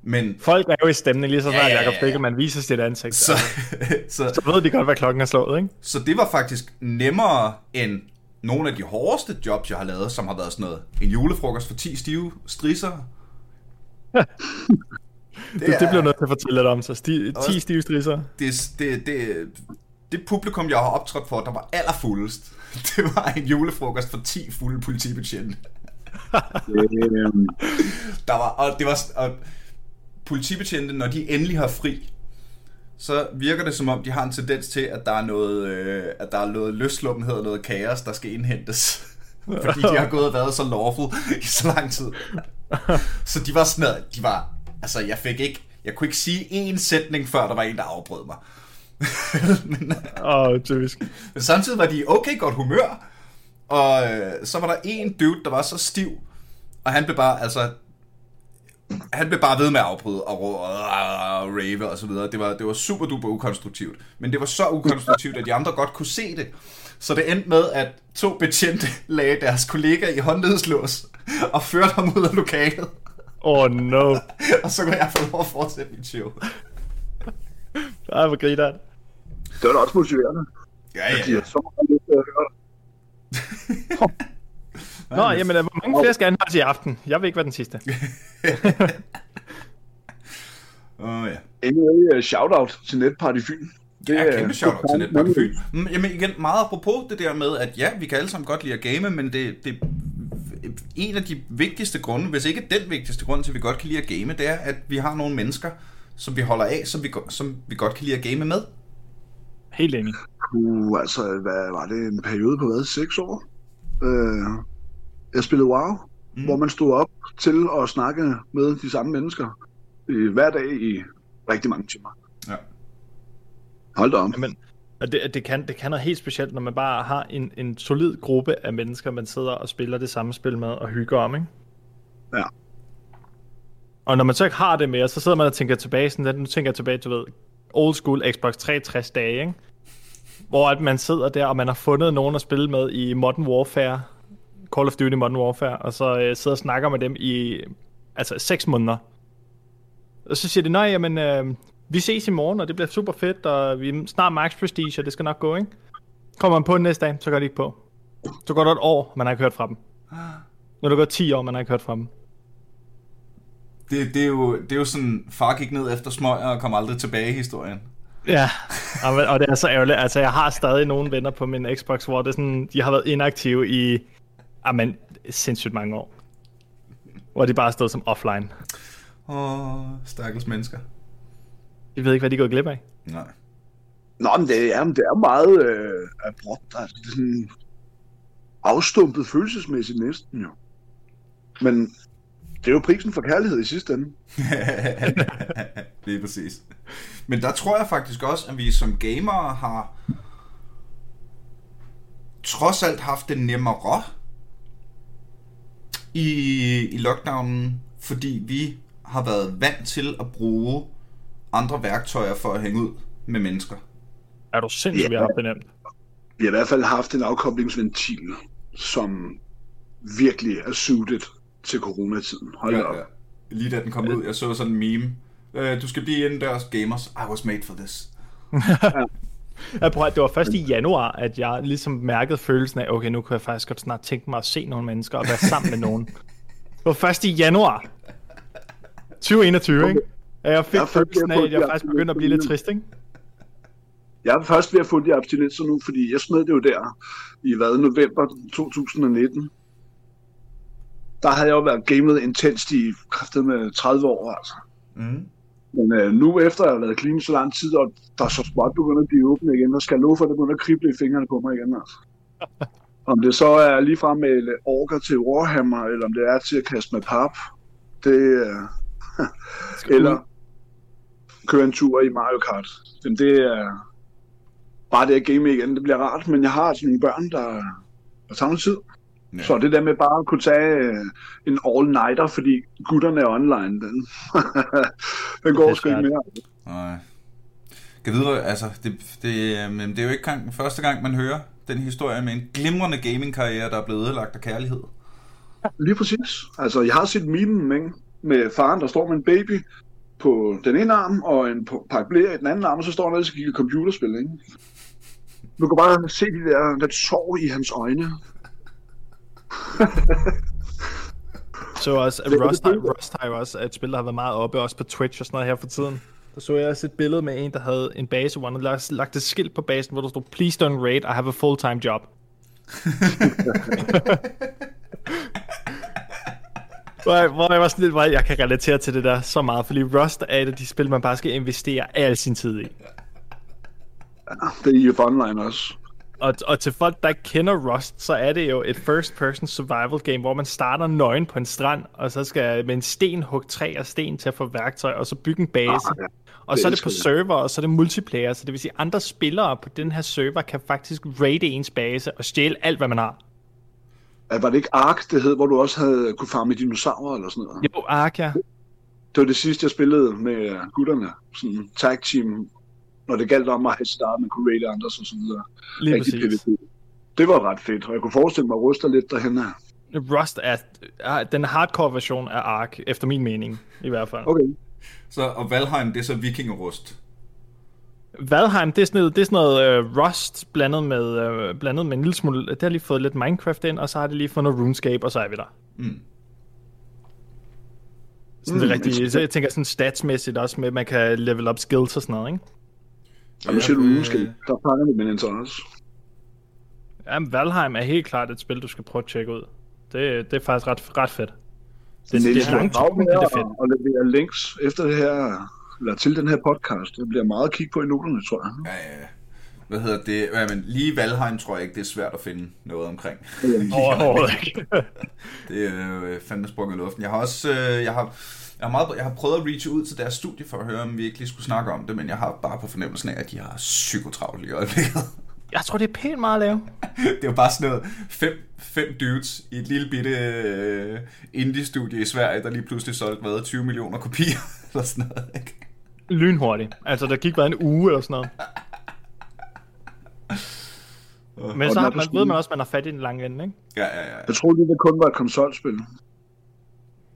men Folk er jo i stemning, lige så snart Ja, ja, ja, Jacob. Stikkelmann viser sit ansigt. så, Så, (laughs) så, så ved de godt, hvad klokken er slået, ikke? så det var faktisk nemmere end nogle af de hårdeste jobs, jeg har lavet, som har været sådan noget. En julefrokost for 10 stive strisser. (laughs) Det, det, det bliver nødt til at fortælle lidt om, så sti, 10 Også- stive strisser. det, det, det, det publikum, jeg har optrådt for, der var allerfuldest, (laughs) det var en julefrokost for 10 fulde politibetjente. (laughs) Der var, og det var, og politibetjente, når de endelig har fri, så virker det som om, de har en tendens til, at der er noget, øh, at der er noget løsluppenhed og noget kaos, der skal indhentes. (laughs) Fordi de har gået og været så lawful i så lang tid. Så de var sådan de var, altså jeg fik ikke, jeg kunne ikke sige én sætning, før der var en, der afbrød mig. (laughs) men, Åh, oh, typisk. men samtidig var de okay godt humør, og øh, så var der en dude, der var så stiv, og han blev bare, altså, han blev bare ved med at afbryde og, og, og, og rave og så videre. Det var, det var super duper ukonstruktivt. Men det var så ukonstruktivt, at de andre godt kunne se det. Så det endte med, at to betjente (laughs) lagde deres kollega i håndledslås og førte ham ud af lokalet. Oh, no. (laughs) Og så kunne jeg få lov at fortsætte mit show. (laughs) Ej, hvor griner han. det var da også motiverende. Ja, De har så meget lyst til at høre det. (laughs) Nå, jamen, øh, hvor mange flere skal han have i aften? Jeg vil ikke være den sidste. Åh oh, ja. Anyway, uh, shout-out til Netparty Fyn. Det er er- kæmpe shout til Netbank Fyn. Mm, Jamen igen, meget apropos det der med, at ja, vi kan alle sammen godt lide at game, men det, det en af de vigtigste grunde, hvis ikke den vigtigste grund til, at vi godt kan lide at game, det er, at vi har nogle mennesker, som vi holder af, som vi, som vi godt kan lide at game med. Helt enig. Uh, altså, hvad var det? En periode på hvad? Seks år? Uh, jeg spillede WoW, mm. hvor man stod op til at snakke med de samme mennesker øh, hver dag i rigtig mange timer. Ja. Hold da om. Jamen, og det, det, kan, det kan noget helt specielt, når man bare har en, en solid gruppe af mennesker, man sidder og spiller det samme spil med og hygger om, ikke? Ja. Og når man så ikke har det mere, så sidder man og tænker tilbage, sådan, nu tænker jeg tilbage, du ved, old school Xbox 360 dage, ikke? Hvor at man sidder der, og man har fundet nogen at spille med i Modern Warfare, Call of Duty Modern Warfare, og så øh, sidder og snakker med dem i altså 6 måneder. Og så siger de, nej, jamen, øh, vi ses i morgen, og det bliver super fedt, og vi er snart max prestige, og det skal nok gå, ikke? Kommer man på den næste dag, så går det ikke på. Så går der et år, man har ikke hørt fra dem. Når det går 10 år, man har ikke hørt fra dem. Det, det, er jo, det er jo sådan, far gik ned efter smøger og kom aldrig tilbage i historien. Ja, og, det er så ærgerligt. Altså, jeg har stadig nogle venner på min Xbox, hvor det er sådan, de har været inaktive i, amen, sindssygt mange år. Hvor de bare stået som offline. Åh, stakkels mennesker. De ved ikke, hvad de gået glip af. Nej. Nå, men det er, det er meget øh, abrupt. Altså, det er sådan afstumpet følelsesmæssigt næsten jo. Men det er jo prisen for kærlighed i sidste ende. (laughs) det er præcis. Men der tror jeg faktisk også, at vi som gamere har trods alt haft det nemmere i, i lockdownen, fordi vi har været vant til at bruge andre værktøjer for at hænge ud med mennesker. Er du sindssygt, Ja. vi har haft det nemt? Vi har i hvert fald haft en afkoblingsventil, som virkelig er suited til coronatiden. Hold da op. Ja, ja. Lige da den kom ud, jeg så sådan en meme. Øh, du skal blive indendørs gamers. I was made for this. Jeg (laughs) prøver, det var først i januar, at jeg ligesom mærkede følelsen af, okay, nu kan jeg faktisk godt snart tænke mig at se nogle mennesker og være sammen med nogen. (laughs) Det var først i januar 2021, ikke? At jeg fik Jeg er faktisk følelsen af, at jeg faktisk begyndte at blive lidt trist, ikke? Jeg er først ved at få de abstinenser nu, fordi jeg smed det jo der i hvad, november 2019. Der havde jeg jo været gamet intenst i kraftet med 30 år, altså. Mm. Men øh, nu efter at have været clean så lang tid, og der er så småt begynder at blive åbne igen, der skal jeg love for, at det begynder at krible i fingrene på mig igen, altså. (laughs) Om det så er lige frem med orker til Warhammer, eller om det er til at kaste med pap, det er... eller køre en tur i Mario Kart. Men det er bare det at game igen, det bliver rart, men jeg har altså nogle børn, der, tager noget tid. Ja. Så det der med bare at kunne tage øh, en all-nighter, fordi gutterne er online, den, (laughs) den går sgu ikke mere. Nej. Kan vide, altså, det, det, øh, men det er jo ikke gang, første gang, man hører den historie med en glimrende gaming-karriere, der er blevet ødelagt af kærlighed. Lige præcis. Altså, jeg har set memen ikke? med faren, der står med en baby på den ene arm, og en p- pakke blære i den anden arm, og så står han ellers og kigger computerspil, ikke? Du kan bare se de der, der sorg i hans øjne. (laughs) Så også, at Rust, har, Rust har jo også et spil, der har været meget oppe, også på Twitch og sådan noget her for tiden. der så jeg også et billede med en, der havde en base, hvor han lagt et skilt på basen, hvor der stod, Please don't raid, I have a full-time job. (laughs) hvor, jeg, hvor jeg var sådan lidt, hvor jeg kan relatere til det der så meget, fordi Rust er et af de spil, man bare skal investere al sin tid i. (laughs) Det er EVE Online også. Og, og til folk, der ikke kender Rust, så er det jo et first-person survival game, hvor man starter nøgen på en strand, og så skal med en sten hugge træ og sten til at få værktøj, og så bygge en base. Ah, ja. og så er det på server, og så er det multiplayer, så det vil sige, at andre spillere på den her server kan faktisk raide ens base og stjæle alt, hvad man har. Ja, Var det ikke Ark, det hed, hvor du også havde kunne farme dinosaurer eller sådan noget? Jo, Ark, ja. Det var det sidste, jeg spillede med gutterne. Sådan tag team, når det galt om at have start, man kunne andre og så videre. Lige Rigtig præcis. PvP. Det var ret fedt, og jeg kunne forestille mig at ruste lidt derhen af. Rust er, er den hardcore version af Ark, efter min mening, i hvert fald. Okay. Så, og Valheim, det er så vikingerust. Valheim, det er sådan noget, det er sådan noget uh, Rust blandet med, uh, blandet med en lille smule... Det har lige fået lidt Minecraft ind, og så har det lige fået noget RuneScape, og så er vi der. Mm. Sådan det Mm, rigtige, så jeg tænker sådan statsmæssigt også med, at man kan level up skills og sådan noget, ikke? Nu siger du øh, måske, der fanger det min interesse. Jamen, Valheim er helt klart et spil, du skal prøve at tjekke ud. Det, det er faktisk ret, ret fedt. Det, det, Niels, er langt, men det er fedt. og levere links efter det her, eller til den her podcast. Det bliver meget kigge på i noterne, tror jeg. Ja, ja. Hvad hedder det? Ja, men lige Valheim tror jeg ikke, det er svært at finde noget omkring. Overhovedet ikke. (laughs) Det er jo øh, fandme sprunget i luften. Jeg har også, øh, jeg har, jeg har, meget, jeg har prøvet at reach ud til deres studie for at høre, om vi ikke lige skulle snakke om det, men jeg har bare på fornemmelsen af, at de har psykotravlt i øjeblikket. (laughs) Jeg tror, det er pænt meget at lave. (laughs) det er jo bare sådan noget fem, fem dudes i et lille bitte øh, indie-studie i Sverige, der lige pludselig solgte hvad, 20 millioner kopier eller sådan noget, ikke? Lynhurtigt. Altså, der gik bare en uge eller sådan noget. Men Og så har man, ved man også, at man har fat i den lange ende, ikke? Ja, ja, ja. Jeg troede lige, det kun var et konsolspil. Men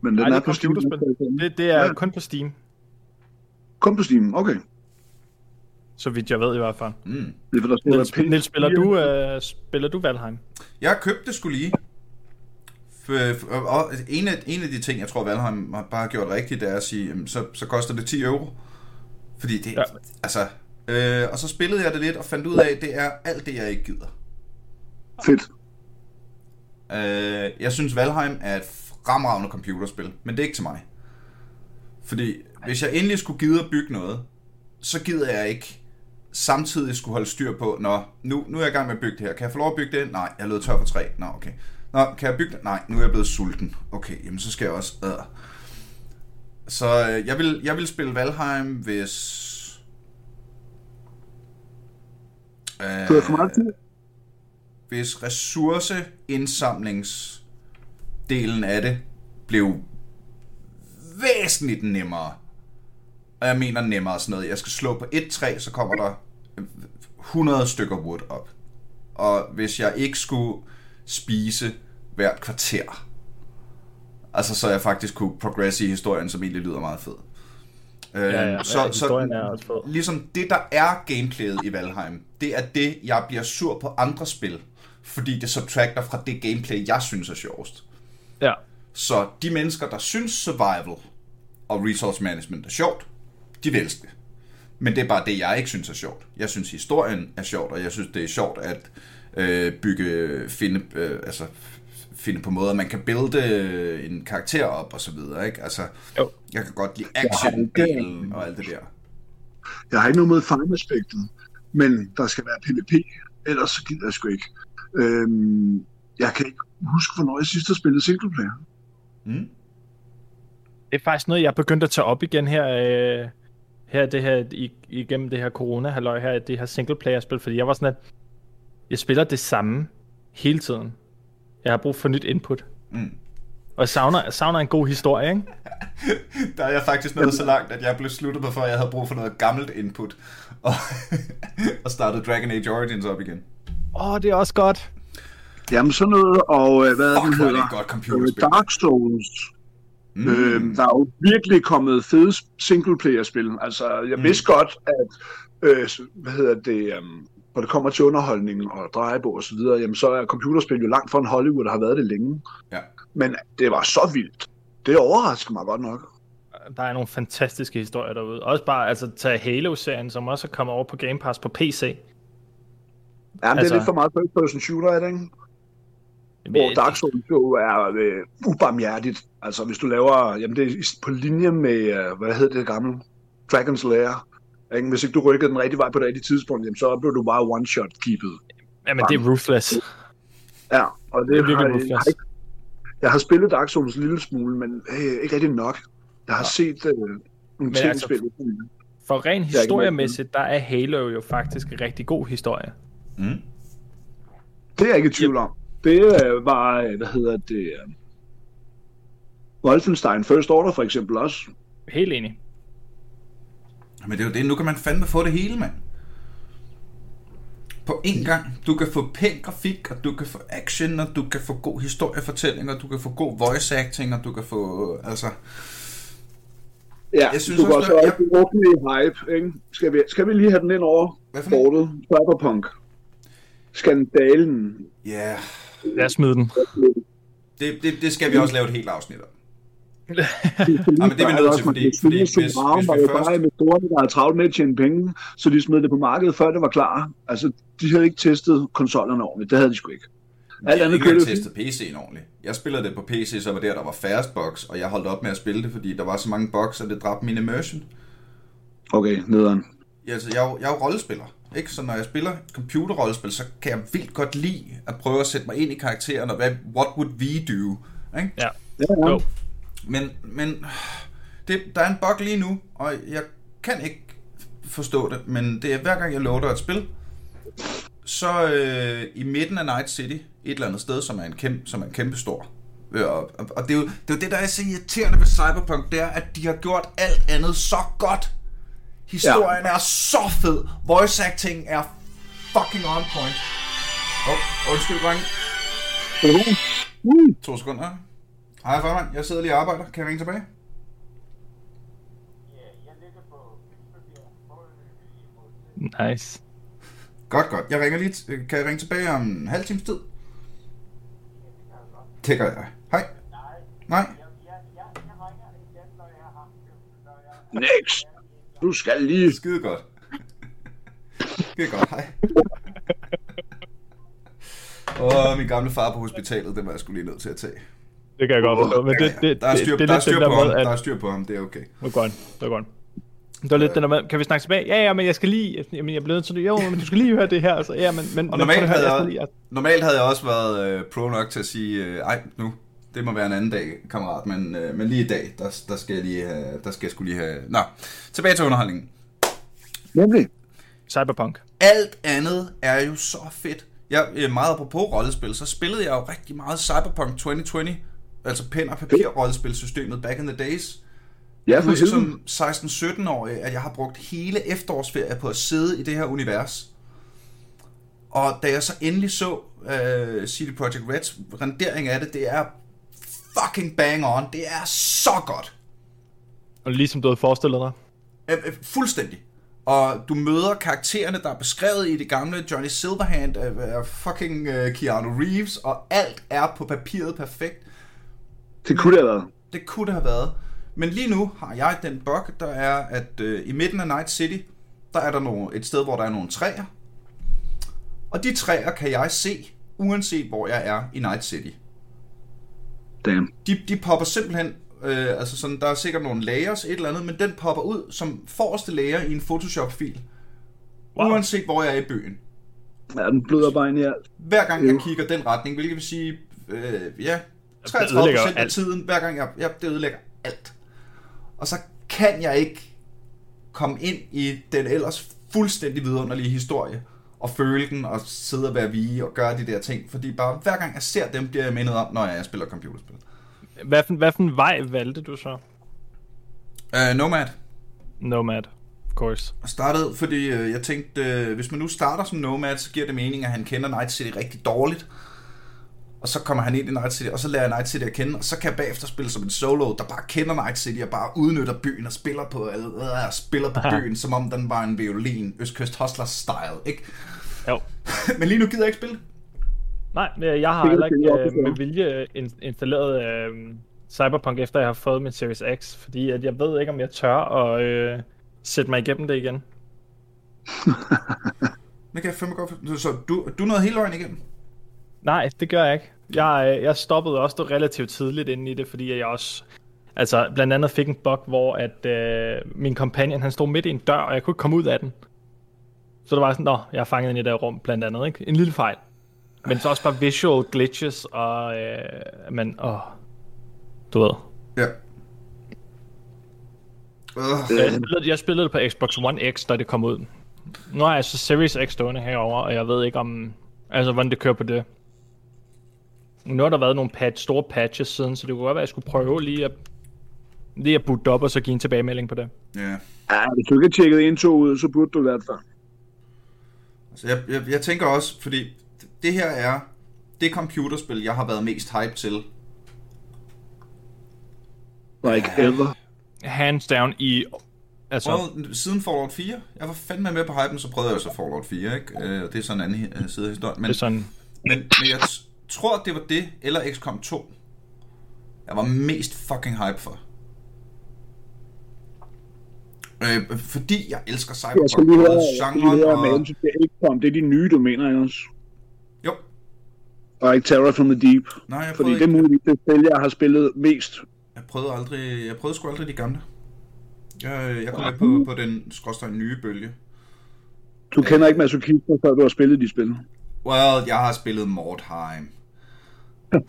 den Nej, er, det er på Steam. Det, det er Ja. kun på Steam, Kun på Steam, okay. så vidt jeg ved i hvert fald. Mm. Det er, der Niels, Niels spiller, du, øh, spiller du Valheim? Jeg har købt det skulle lige. For, for, og en af, en af de ting, jeg tror, Valheim har bare gjort rigtigt, det er at sige, jamen, så, så koster det 10 euro. Fordi det, Ja. altså... Øh, og så spillede jeg det lidt og fandt ud af, at det er alt det, jeg ikke gider. Fedt. Øh, jeg synes, Valheim er et fremragende computerspil, men det er ikke til mig. Fordi hvis jeg endelig skulle gide at bygge noget, så gider jeg ikke samtidig skulle holde styr på, nå, nu, nu er jeg i gang med at bygge det her. Kan jeg få lov at bygge det? Nej, jeg er løbet tør for træ. Nå, okay. Nå, kan jeg bygge det? Nej, nu er jeg blevet sulten. Okay, jamen så skal jeg også... Øh. Så øh, jeg, vil, jeg vil spille Valheim, hvis... Øh, Du har for meget tid. hvis ressourceindsamlingsdelen af det blev væsentligt nemmere. Og jeg mener nemmere sådan noget. Jeg skal slå på et træ, så kommer der 100 stykker wood op. Og hvis jeg ikke skulle spise hvert kvarter, altså så jeg faktisk kunne progresse i historien, som egentlig lyder meget fed. Øh, Ja, ja, ja, historien er også fed. ligesom det, der er gameplayet i Valheim, det er det, jeg bliver sur på andre spil, fordi det subtracter fra det gameplay, jeg synes er sjovest. Ja. Så de mennesker, der synes survival og resource management er sjovt, de vil elske det. Men det er bare det, jeg ikke synes er sjovt. Jeg synes, historien er sjovt, og jeg synes, det er sjovt at øh, bygge, finde, øh, altså, finde på måder, man kan builde øh, en karakter op og så videre, ikke? Altså, Jo. jeg kan godt lide action-delen og alt det der. Jeg har ikke noget mod farmaspektet, men der skal være PvP, ellers så gider jeg sgu ikke. Øhm, jeg kan ikke huske, hvornår jeg sidst har spillet singleplayer. Mm? Det er faktisk noget, jeg er begyndt at tage op igen her, øh, her, det her igennem det her corona halløj her, det her singleplayer-spil, fordi jeg var sådan, at jeg spiller det samme hele tiden. Jeg har brug for nyt input. Mm. Og jeg savner, jeg savner en god historie, ikke? (laughs) Der er jeg faktisk nået så langt, at jeg blev sluttet på, før jeg havde brug for noget gammelt input. (laughs) Og, og startede Dragon Age Origins op igen. Åh, oh, det er også godt. Jamen sådan noget, og øh, hvad er Fuck, det er det hedder? et godt Øh, computerspil. Dark Souls. Mm. Øhm, der er jo virkelig kommet fede singleplayer-spil. Altså, jeg mm. vidste godt, at øh, hvad hedder det, um, når det kommer til underholdning og drejebog og så videre, jamen så er computerspil jo langt fra en Hollywood, der har været det længe. Ja. Men det var så vildt. Det overrasker mig godt nok. der er nogle fantastiske historier derude. Også bare altså tage Halo-serien, som også er kommet over på Game Pass på PC. Ja, men altså, det er Altså- lidt for meget first person shooter, er det ikke? Hvor Dark Souls jo er øh, ubarmhjertigt. Altså, hvis du laver... Jamen, det er på linje med... Øh, hvad hedder det gamle? Dragon's Lair. Ikke? Hvis ikke du rykkede den rigtige vej på det rigtige tidspunkt, jamen, så blev du bare one-shot-keepet. Jamen, det er ruthless. Ja, og det, Det er virkelig har, jeg, ruthless. har ikke, jeg har spillet Dark Souls en lille smule, men øh, ikke rigtig nok. Jeg har set øh, nogle ting altså- spillet. For rent ikke historiemæssigt, der er Halo jo faktisk en rigtig god historie. Mm. Det er jeg ikke i tvivl om. Det øh, var, øh, hvad hedder det... Øh, Wolfenstein First Order for eksempel også. Helt enig. Men det er jo det, nu kan man fandme få det hele, mand. På én gang. Du kan få pæn grafik, og du kan få action, og du kan få god historiefortælling, og du kan få god voice acting, og du kan få, altså... Ja, Jeg synes du kan også, også have offentlig hype, ikke? Skal vi, skal vi lige have den ind over Hvad for noget? bordet? Cyberpunk. Skandalen. Ja, yeah. Lad os smide den. det, det, det skal vi også lave et helt afsnit om. Ja, men det er vi nødt til, fordi- fordi hvis- hvis vi var jo først- bare med store, der havde travlt med at tjene penge, så de smed det på markedet, før det var klar. Altså, de havde ikke testet konsollerne ordentligt. Det havde de sgu ikke. Jeg Alt har andet kørte testet PC'en ordentligt. Jeg spillede det på PC, så var der, der var færrest bugs, og jeg holdt op med at spille det, fordi der var så mange bugs, at det dræbte min immersion. Okay, nederen. Ja, altså, jeg, er jo- jeg er jo rollespiller, ikke? Så når jeg spiller computerrollespil, så kan jeg vildt godt lide at prøve at sætte mig ind i karakteren, og hvad, what would we do, ikke? Ja. Ja, ja. Jo. Men, men det, der er en bug lige nu, og jeg kan ikke forstå det, men det er hver gang jeg loader et spil, så øh, i midten af Night City, et eller andet sted, som er en kæmpe, som er en kæmpe stor. Øh, Og, og, og det, er jo, det er jo det, der er så irriterende ved Cyberpunk, det er, at de har gjort alt andet så godt. Historien ja. er så fed. Voice acting er fucking on point. Åh, oh, undskyld, drenge. Uh, To sekunder. Hej, formand. Jeg sidder lige og arbejder. Kan jeg ringe tilbage? Nice. Godt, godt. Jeg ringer lige. t- Kan jeg ringe tilbage om en halv times tid? Det gør jeg. Hej. Nej. next. Du skal lige... Skide godt. (laughs) Skide godt. Hej. Åh, min gamle far på hospitalet, det var jeg skulle lige nødt til at tage. Det kan jeg godt forstå, men det, det, der er det, styr, det, der er lidt styr på der ham. at... Der er styr på ham, det er okay. Det var godt, det var godt. Det var lidt den der med, kan vi snakke tilbage? Ja, ja, men jeg skal lige, jamen jeg bliver nødt til det. Jo, men du skal lige høre det her. Altså, ja, men, men, Og normalt havde, lige, jeg, normalt havde jeg også været øh, pro nok til at sige, øh, ej nu, det må være en anden dag, kammerat, men, øh, men lige i dag, der, der skal jeg lige have, der skal jeg skulle lige have... Nå, tilbage til underholdningen. Nemlig. Cyberpunk. Alt andet er jo så fedt. Jeg er meget apropos rollespil, så spillede jeg jo rigtig meget Cyberpunk 2020, altså pen og papir rollespilsystemet back in the days. Ja, for husker som 16-17-årig, at jeg har brugt hele efterårsferie på at sidde i det her univers. Og da jeg så endelig så uh, CD Projekt Reds rendering af det, det er fucking bang on. Det er så godt. Og ligesom du havde forestillet dig. Øh, øh, Fuldstændig. Og du møder karaktererne, der er beskrevet i det gamle Johnny Silverhand, af af fucking uh, Keanu Reeves, og alt er på papiret perfekt. Det kunne det have været. Det kunne det have været. Men lige nu har jeg den bug, der er, at øh, i midten af Night City, der er der nogle, et sted, hvor der er nogle træer. Og de træer kan jeg se, uanset hvor jeg er i Night City. Damn. De, de popper simpelthen, øh, altså sådan, der er sikkert nogle layers, et eller andet, men den popper ud som forreste layer i en Photoshop-fil. Wow. Uanset hvor jeg er i byen. Ja, den bløder bare ind i alt. Hver gang jeg kigger den retning, hvilket vil sige, øh, ja, Det ødelægger 33% af alt. tiden, hver gang jeg, jeg det ødelægger alt. Og så kan jeg ikke komme ind i den ellers fuldstændig vidunderlige historie, og føle den, og sidde og være vige, og gøre de der ting, fordi bare hver gang jeg ser dem, bliver jeg mindet om, når jeg spiller computerspil. Hvad for, hvad for en vej valgte du så? Uh, Nomad Nomad, of course. startede, fordi øh, jeg tænkte, øh, hvis man nu starter som Nomad, så giver det mening, at han kender Night City rigtig dårligt. Og så kommer han ind i Night City, og så lærer jeg Night City at kende, og så kan jeg bagefter spille som en solo, der bare kender Night City, og bare udnytter byen og spiller på, øh, øh, spiller på byen, som om den var en violin, Østkyst Hustlers style, ikke? Jo. (laughs) Men lige nu gider jeg ikke spille. Nej, men jeg har heller ikke øh, med vilje in- installeret øh, Cyberpunk, efter jeg har fået min Series X, fordi at jeg ved ikke, om jeg tør at øh, sætte mig igennem det igen. (laughs) Det kan jeg fandme godt Så du, du nåede hele vejen igennem? Nej, det gør jeg ikke. Jeg, øh, jeg stoppede også relativt tidligt inde i det, fordi jeg også altså, blandt andet fik en bug, hvor at, øh, min companion han stod midt i en dør, og jeg kunne ikke komme ud af den. Så det var sådan, nå, jeg er fanget ind i det rum, blandt andet, ikke? En lille fejl. Men så også bare visual glitches, og øh, men, åh, du ved. Ja. Uh. Jeg, spillede, jeg spillede det på Xbox One X, da det kom ud. Nu har jeg så Series X stående herover, og jeg ved ikke om, altså hvordan det kører på det. Nu har der været nogle patch, store patches siden, så det kunne godt være, at jeg skulle prøve lige at, lige at boote op, og så give en tilbagemelding på det. Ja. Ja, hvis du ikke har tjekket en to ud, så burde du i hvert fald. Altså, jeg, jeg, jeg tænker også, fordi det her er det computerspil, jeg har været mest hype til. Like ever. Hands down i... Altså, Prøvet, siden Fallout 4. Jeg var fandme med på hypen, så prøvede jeg så Fallout 4, ikke? Øh, det er sådan en anden øh, side af historien. Men, det er sådan... men, men jeg tror, det var det, eller XCOM 2, jeg var mest fucking hype for. Øh, fordi jeg elsker Cyberpunk. Jeg skal lige høre, genren, lige høre og... med hensyn til XCOM. Det er de nye, du mener, ikke også? Jo. Og ikke Terror from the Deep. Nej, jeg Fordi prøvede, det er ikke, muligt, det spil, jeg har spillet mest. jeg prøvede aldrig, jeg prøvede sgu aldrig de gamle. Jeg, jeg kom med på, på den skråstrej nye bølge. Du kender ikke masochisme, før du har spillet de spil. Well, jeg har spillet Mordheim. (laughs)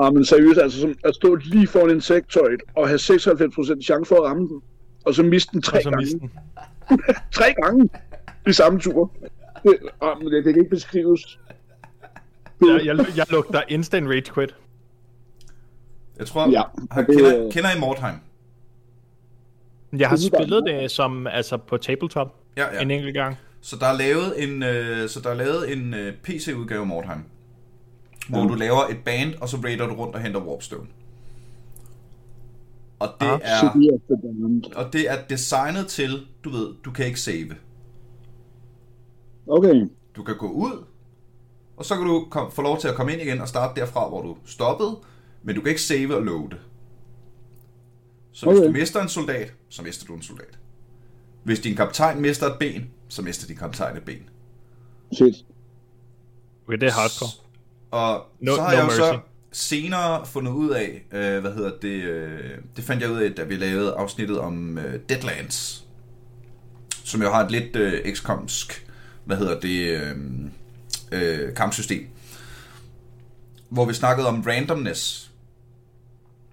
Ah, men seriøst, altså som at stå lige foran insekttøjet og have 96% chance for at ramme den, og så miste den tre gange. den. (laughs) tre gange i samme tur. Det, ah, men det, det kan ikke beskrives. Jeg, jeg, jeg lugter instant rage quit. Jeg tror, Ja, har, det- kender, kender I Mordheim? Jeg har spillet det som, altså på tabletop Ja, ja. ja. en enkelt gang. Så der er lavet en, øh, så der er lavet en øh, PC-udgave af Mordheim, hvor Ja. du laver et band, og så raider du rundt og henter Warpstone. Og det, Ah, er, og det er designet til, du ved, du kan ikke save. Okay. Du kan gå ud, og så kan du kom, få lov til at komme ind igen og starte derfra, hvor du stoppede, men du kan ikke save og loade. Så hvis Okay. du mister en soldat, så mister du en soldat. Hvis din kaptajn mister et ben, så mister kaptajn et ben. Shit. Okay, det er hardcore. Og No- så har no jeg jo så mercy. senere fundet ud af, øh, hvad hedder det, øh, det fandt jeg ud af, da vi lavede afsnittet om øh, Deadlands, som jo har et lidt øh, XCOMsk, hvad hedder det, øh, øh, kampsystem, hvor vi snakkede om randomness,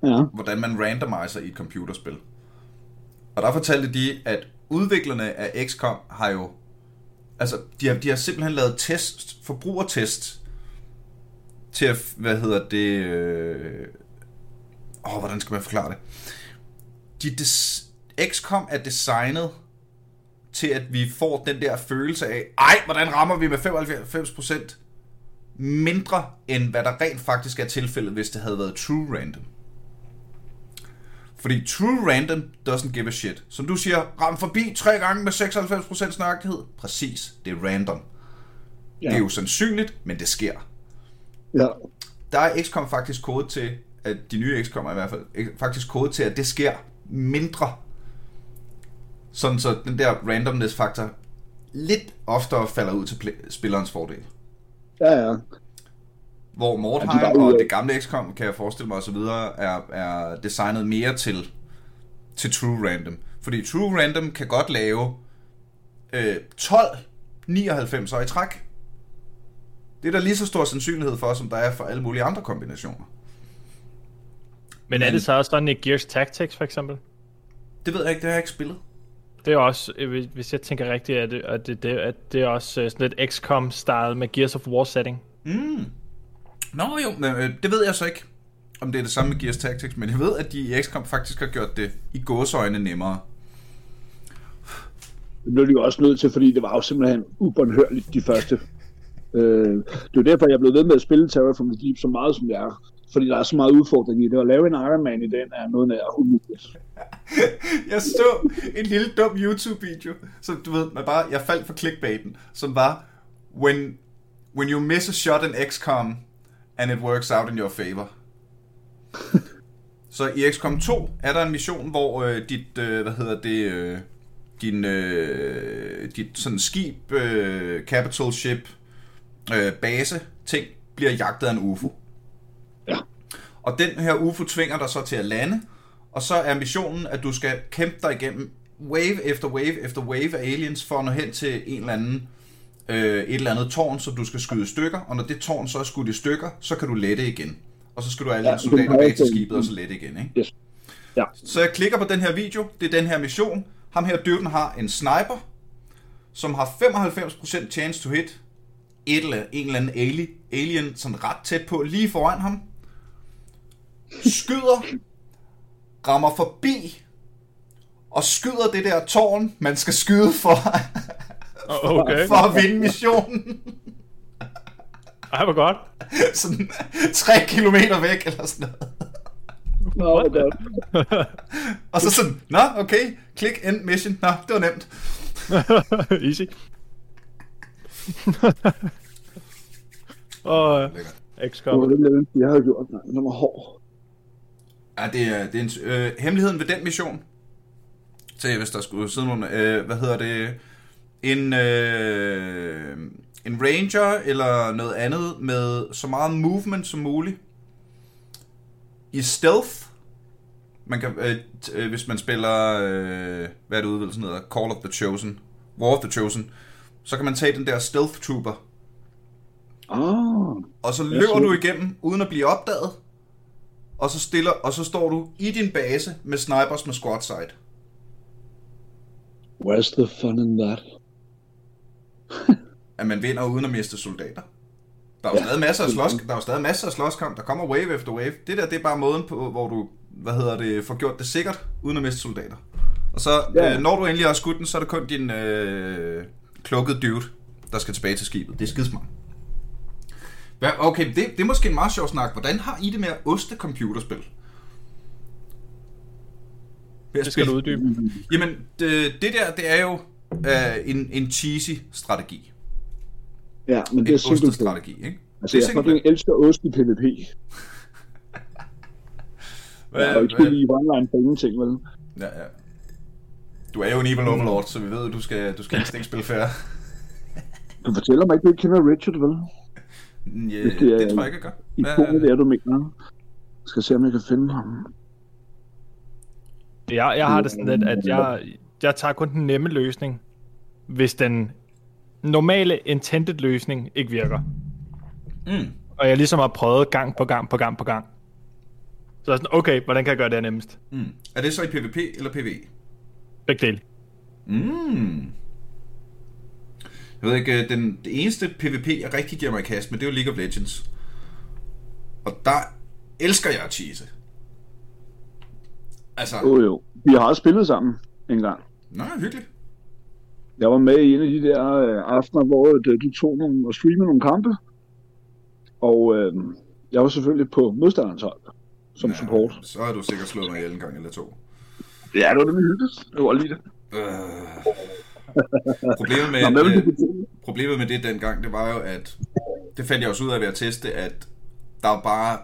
Ja. hvordan man randomiser i et computerspil. Og der fortalte de, at udviklerne af XCOM har jo, altså de har, de har simpelthen lavet test, forbrugertest, til at, hvad hedder det, øh, åh, hvordan skal man forklare det? De des, XCOM er designet til, at vi får den der følelse af, ej, hvordan rammer vi med 95% mindre, end hvad der rent faktisk er tilfældet, hvis det havde været true random. Fordi true random doesn't give a shit. Som du siger, ram forbi tre gange med 96% nøjagtighed. Præcis, det er random. Ja. Det er jo sandsynligt, men det sker. Ja. Der er XCOM faktisk kode til, at de nye XCOM er i hvert fald, faktisk kode til, at det sker mindre. Sådan så den der randomness-faktor lidt oftere falder ud til spillerens fordel. Ja, ja. Hvor Ja, de Mordheim jo- og det gamle XCOM, kan jeg forestille mig osv., er, er designet mere til, til True Random. Fordi True Random kan godt lave øh, 12 99 i træk. Det er der lige så stor sandsynlighed for, som der er for alle mulige andre kombinationer. Men er det så også sådan i Gears Tactics for eksempel? Det ved jeg ikke, det har jeg ikke spillet. Det er også, øh, hvis- jeg tænker rigtigt, at det, at det, det, at det er også øh, sådan lidt XCOM-style med Gears of War setting. Mm. Nå jo, men, øh, det ved jeg så ikke, om det er det samme med Gears Tactics, men jeg ved, at de i XCOM faktisk har gjort det i gåseøjne nemmere. Det blev de jo også nødt til, fordi det var jo simpelthen ubåndhørligt de første. Øh, det er derfor, jeg er blevet ved med at spille Terror from the Deep så meget, som jeg er. Fordi der er så meget udfordring i det. At lave en Iron Man i den er noget nær umuligt. (laughs) Jeg så en lille dum YouTube-video, som du ved, man bare, jeg faldt for clickbaiten, som var, when, when you miss a shot in XCOM, and it works out in your favor. Så i XCOM 2 er der en mission, hvor øh, dit, øh, hvad hedder det, øh, din, øh, dit sådan skib, øh, capital ship, øh, base, ting, bliver jagtet af en UFO. Ja. Og den her UFO tvinger dig så til at lande, og så er missionen, at du skal kæmpe dig igennem wave efter wave efter wave af aliens, for at nå hen til en eller anden, øh, et eller andet tårn, som du skal skyde stykker, og når det tårn så er skudt i stykker, så kan du lette igen. Og så skal du have alle Ja, soldater bag til skibet, og så lette igen, ikke? Yes. Ja. Så jeg klikker på den her video, det er den her mission. Ham her dyvden har en sniper, som har 95% chance to hit et eller, en eller anden alien, alien sådan ret tæt på, lige foran ham. Skyder, rammer forbi, og skyder det der tårn, man skal skyde for, Okay. for at vinde missionen. Ej, hvor godt. Sådan 3 kilometer væk, eller sådan noget. Nå, hvor godt. Og så sådan, nå, okay, klik end mission. Nå, det var nemt. (laughs) Easy. Og Lækkert. Det var XCOM. det jeg havde gjort. Nej, den var hård. Ja, det er, det er en, øh, hemmeligheden ved den mission. Se, hvis der skulle sidde nogen, øh, hvad hedder det, en, øh, en ranger eller noget andet med så meget movement som muligt. I stealth, man kan, øh, øh, hvis man spiller, øh, hvad er det udvidelsen hedder, Call of the Chosen, War of the Chosen, så kan man tage den der stealth trooper, Ah, og så løber du igennem uden at blive opdaget. Og så stiller og så står du i din base med snipers med squad sight. where's the fun in that? (laughs) At man vinder uden at miste soldater. Der er jo Ja. stadig masser af slås, der er stadig masser af slåskamp. Der kommer wave efter wave. Det der, det er bare måden på, hvor du, hvad hedder det, får gjort det sikkert uden at miste soldater. Og så, Ja. øh, når du endelig har skudt den, så er det kun din øh, klukkede dude, der skal tilbage til skibet. Det er skidesmart. Hvad, okay, det, det er måske en meget sjov snak. Hvordan har I det med at oste computerspil? Ved at Det skal du uddybe. Jamen, det, det der, det er jo øh, en, en cheesy strategi. Ja, men det En er single player. ostestrategi, ikke? Altså, det er jeg fucking elsker ost i PvP. Jeg har jo ikke spillet i online for ingenting, vel? Ja, ja. Du er jo en evil overlord, så vi ved, at du skal, du skal ikke spille fair. (laughs) Du fortæller mig ikke, at du ikke kender Richard, vel? Ja, Hvis det er- det tror jeg ikke, jeg gør. I Hvad- det er, du mener. Jeg skal se, om jeg kan finde ham. Jeg, jeg har det sådan lidt, at jeg, jeg tager kun den nemme løsning, hvis den normale intended løsning ikke virker. Mm. Og jeg ligesom har prøvet gang på gang på gang på gang. Så er jeg sådan, okay, hvordan kan jeg gøre det her nemmest? Mm. Er det så i PvP eller PvE? Begge dele. Mm. Jeg ved ikke, øh, den, det eneste PvP, jeg rigtig giver mig i kast med, det er jo League of Legends. Og der elsker jeg at cheese. Altså, Jo, jo. Vi har også spillet sammen en gang. Nej, hyggeligt. Jeg var med i en af de der øh, aftener, hvor øh, du tog nogle, og streamede nogle kampe. Og øh, jeg var selvfølgelig på modstanderens hold som Ja, support. Så har du sikkert slået mig ihjel en gang eller to. Ja, det var nemlig hyggeligt. Jeg var lige det. Øh. Problemet med, Nå, øh, problemet med det dengang, det var jo, at det fandt jeg også ud af ved at teste, at der var bare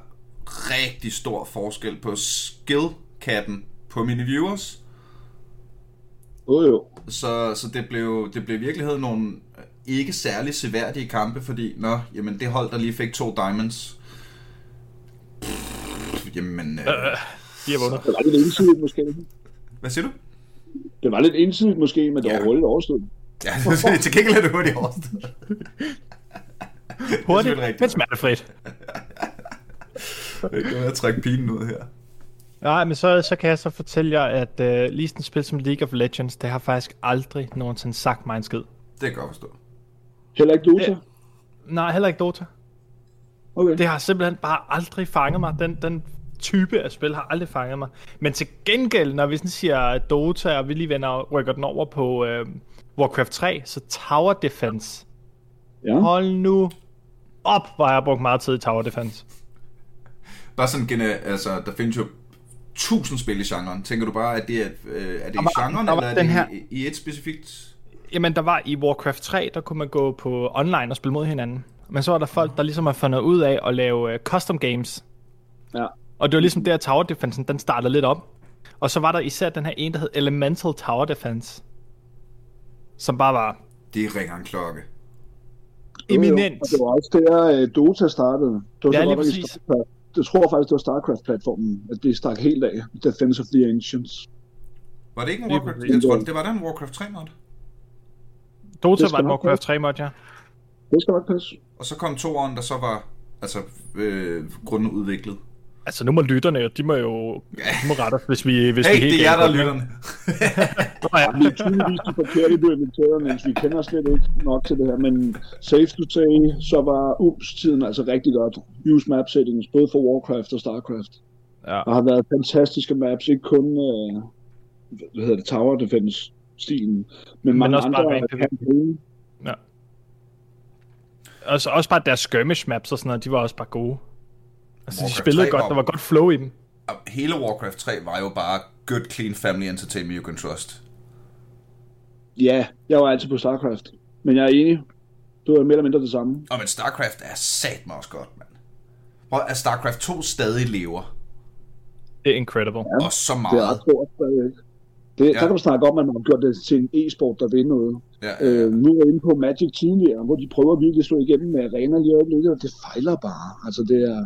rigtig stor forskel på skill-kappen på mine viewers. Jo, jo. Så, så det, blev, det blev i virkeligheden nogle ikke særlig seværdige kampe, fordi, nå, jamen det hold, der lige fik to diamonds. Pff, jamen, øh, De har vundet. Det var lidt ensidigt måske. hvad siger du? Det var lidt ensidigt måske, men det Ja. var hurtigt overstået. Ja, til gengæld er det hurtigt overstået. Hurtigt, men smertefrit. Det kan være at trække pinen ud her. Nej, men så, så kan jeg så fortælle jer, at uh, lige sådan et spil som League of Legends, det har faktisk aldrig nogensinde sagt mig en skid. Det kan jeg forstå. Heller ikke Dota? Ja. Nej, heller ikke Dota. Okay. Det har simpelthen bare aldrig fanget mig. Den, den type af spil har aldrig fanget mig. Men til gengæld, når vi sådan siger Dota, og vi lige vender rykker den over på øh, Warcraft 3, så Tower Defense. Ja. Hold nu op, hvor jeg har brugt meget tid i Tower Defense. Bare sådan altså, der findes jo tusind spil i genren. Tænker du bare, at det er, øh, er det Der i var- genren, var eller er den det her- i, i et specifikt? Jamen, der var i Warcraft 3, der kunne man gå på online og spille mod hinanden. Men så var der folk, der ligesom har fundet ud af at lave uh, custom games. Ja. Og det var ligesom der, Tower Defense, den startede lidt op. Og så var der især den her en, der hed Elemental Tower Defense. Som bare var Det ringer en klokke. eminent. Og det var også der, øh, Dota startede. Det var Ja, så lige præcis. Starcraft- Jeg tror faktisk, det var StarCraft-platformen, at det stak helt af. Defense of the Ancients. Var det ikke en Warcraft? Jeg tror, det var der en Warcraft 3 mod. Dota var nok Warcraft 3 mod, ja. Det skal nok passe. Og så kom toeren, der så var altså øh, grundudviklet. Altså nu må lytterne, de må jo de må rette os, hvis vi, hvis Hey, vi helt det er jer, der er lytterne. (laughs) Nå, ja. Vi er tydeligvis de forkerte, er inviteret, mens vi kender slet ikke nok til det her. Men safe to say, så var UMS-tiden altså rigtig godt. Use map settings, både for Warcraft og StarCraft. Ja. Der har været fantastiske maps, ikke kun øh, hvad hedder det, Tower Defense-stilen, men, men mange også bare andre rent PvP. kampagner. Og så også bare deres skirmish maps og sådan noget, de var også bare gode. Altså, de Warcraft spillede 3 godt, var- der var godt flow i dem. Hele Warcraft 3 var jo bare good, clean family entertainment you can trust. Ja, jeg var altid på StarCraft. Men jeg er enig. Det var mere eller mindre det samme. Og men StarCraft er sat mig også godt, mand. Prøv at StarCraft 2 stadig lever. Det er incredible. Ja. Og så Det er meget. ret stort stadigvæk. Det, ja. Der kan man snakke om, at man har gjort det til en e-sport, der vil noget. Ja, ja, Øh, ja. nu er jeg inde på Magic tidligere, hvor de prøver virkelig at slå igennem med arena lige øjeblikket, og det fejler bare. Altså det er,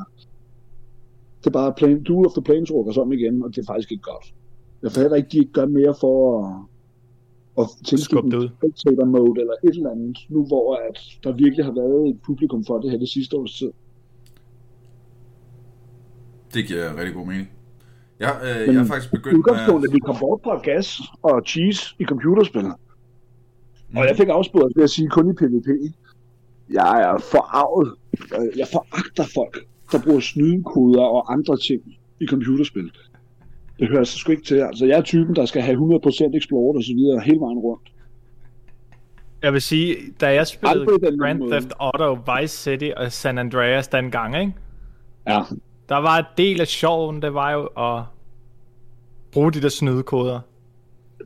det er bare plane, Duel of the Planeswalkers om igen, og det er faktisk ikke godt. Jeg får heller ikke, de ikke gør mere for at, at Skubbe tilskubbe det ud. spectator mode eller et eller andet, nu hvor at der virkelig har været et publikum for det her det sidste års tid. Det giver rigtig god mening. Jeg, øh, Men jeg er faktisk begyndt med... Udgangspunktet, vi kom bort fra gas og cheese i computerspil. Mm. Og jeg fik afsporet ved at sige kun i PvP. Jeg er forarvet. Jeg foragter folk, der bruger snydekoder og andre ting i computerspil. Det hører sig sgu ikke til. Altså, jeg er typen, der skal have 100% explored og så videre hele vejen rundt. Jeg vil sige, da jeg spillede Grand måde. Theft Auto, Vice City og San Andreas dengang, ikke? Ja, Der var en del af sjoven, det var jo at bruge de der snydekoder.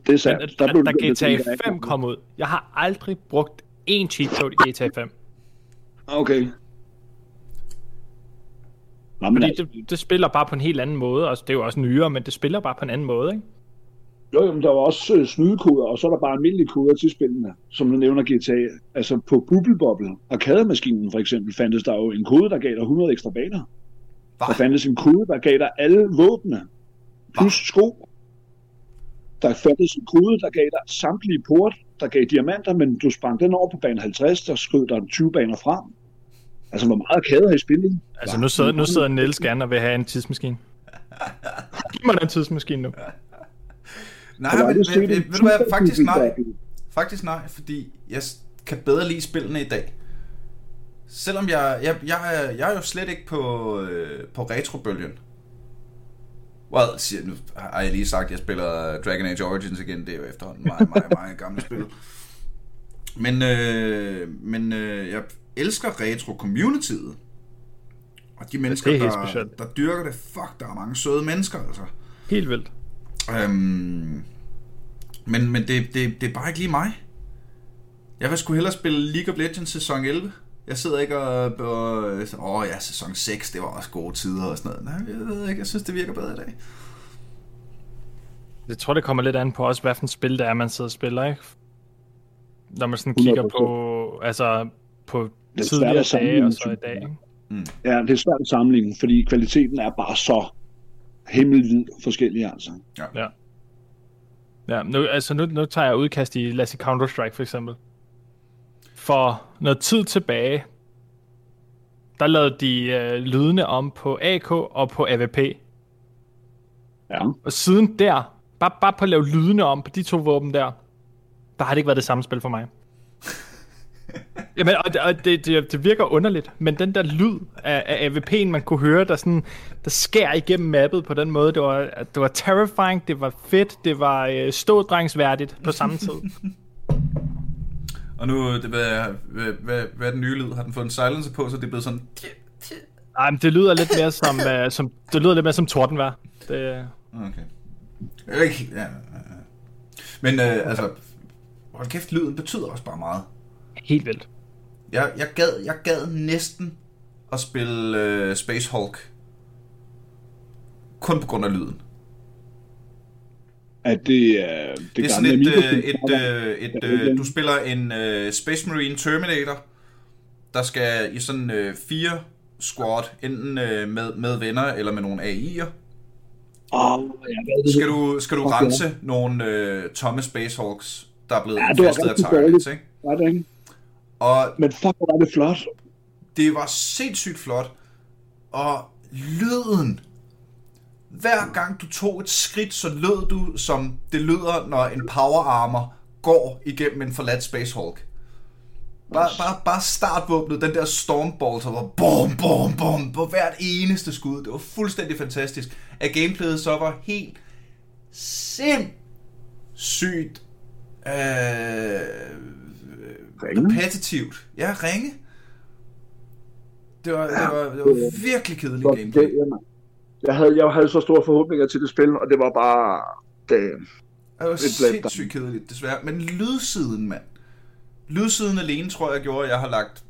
det er sandt. Men, da, blev da GTA det- 5 kom ud, jeg har aldrig brugt én cheat code i GTA 5. Okay. Nå, men Fordi altså, det, det spiller bare på en helt anden måde. Altså, det er jo også nyere, men det spiller bare på en anden måde, ikke? Jo, jo, men der var også øh, snydekoder, og så er der bare almindelige koder til spillene, som du nævner GTA. Altså på Bubble Bobble, arkademaskinen for eksempel, fandtes der jo en kode, der gav dig 100 ekstra baner. Der Hvad? fandtes en kode, der gav dig alle våbne, plus sko. Der fandtes en kode, der gav dig samtlige port, der gav diamanter, men du sprang den over på bane 50, der skød der 20 baner frem. Altså, hvor meget arcade har i spillet? Altså, nu sidder, nu sidder Niels gerne og vil have en tidsmaskine. (laughs) Giv mig den tidsmaskine nu. Nej, har men, men, men en ved du hvad, faktisk nej. Faktisk nej, fordi jeg kan bedre lide spillene i dag. Selvom jeg, jeg, jeg, er, jeg er jo slet ikke på, øh, på retrobølgen. Well, siger, nu har jeg lige sagt, at jeg spiller Dragon Age Origins igen. Det er jo efterhånden meget, meget, meget gamle spil. (laughs) Men, øh, men øh, jeg elsker retro-communityet. Og de mennesker, helt der, der dyrker det, fuck, der er mange søde mennesker, altså. Helt vildt. Øhm, men men det, det, det er bare ikke lige mig. Jeg vil sgu hellere spille League of Legends sæson 11. Jeg sidder ikke og... og åh ja, sæson 6, det var også gode tider og sådan noget. Nej, jeg ved ikke, jeg synes, det virker bedre i dag. Jeg tror, det kommer lidt an på også, hvad for et spil det er, man sidder og spiller, ikke? Når man sådan kigger 100%. på, altså, på Det er svært tidligere dage og så i dag, ikke? Ja, det er svært at sammenligne, fordi kvaliteten er bare så himmelvid forskellig, altså. Ja. Ja, nu, altså nu, nu tager jeg udkast i, lad os sige Counter-Strike for eksempel. For noget tid tilbage, der lavede de øh, lydene om på AK og på AVP. Ja. Og siden der, bare, bare på at lave lydene om på de to våben der, der har det ikke været det samme spil for mig. (laughs) Jamen, og, det- og det, det, det virker underligt, men den der lyd af, af AVP'en, man kunne høre, der, sådan, der skærer igennem mappet på den måde, det var, det var terrifying, det var fedt, det var øh, stådrengsværdigt på samme tid. Og nu, det, hvad, hvad, hvad, hvad er den nye lyd? Har den fået en silencer på, så det er blevet sådan... Ej, men det lyder lidt mere som, uh, som, det lyder lidt mere som tordenvejr. Det, Okay. Ikke, ja, ja, ja. Men øh, altså, hold kæft, lyden betyder også bare meget. Helt vildt. Jeg, jeg, gad, jeg gad næsten at spille øh, Space Hulk kun på grund af lyden. At det er det, Det er sådan et, øh, et, øh, et, øh, du spiller en øh, Space Marine Terminator, der skal i sådan øh, fire squad, enten øh, med, med venner eller med nogle AI'er. Oh, ja, er? Skal du, skal du Okay. rense nogle øh, tomme Spacehawks, der er blevet Ja, ja, infestet af dårligt. ikke? Var det ikke? Og Men fuck, hvor var det flot. det var sindssygt flot. Og lyden. Hver gang du tog et skridt, så lød du, som det lyder, når en power armor går igennem en forladt Spacehawk. Bare, bare, bare startvåbnet, den der Stormbolt, der var bom, bom, bom, på hvert eneste skud. Det var fuldstændig fantastisk. At gameplayet så var helt sindssygt øh, Ringe. repetitivt. Ja, ringe. Det var, det var, det var virkelig kedeligt gameplay. det, jamen. jeg, havde, jeg havde så store forhåbninger til det spil, og det var bare... Det, Det var sindssygt kedeligt, desværre. Men lydsiden, mand. Lydsiden alene, tror jeg, gjorde, at jeg har lagt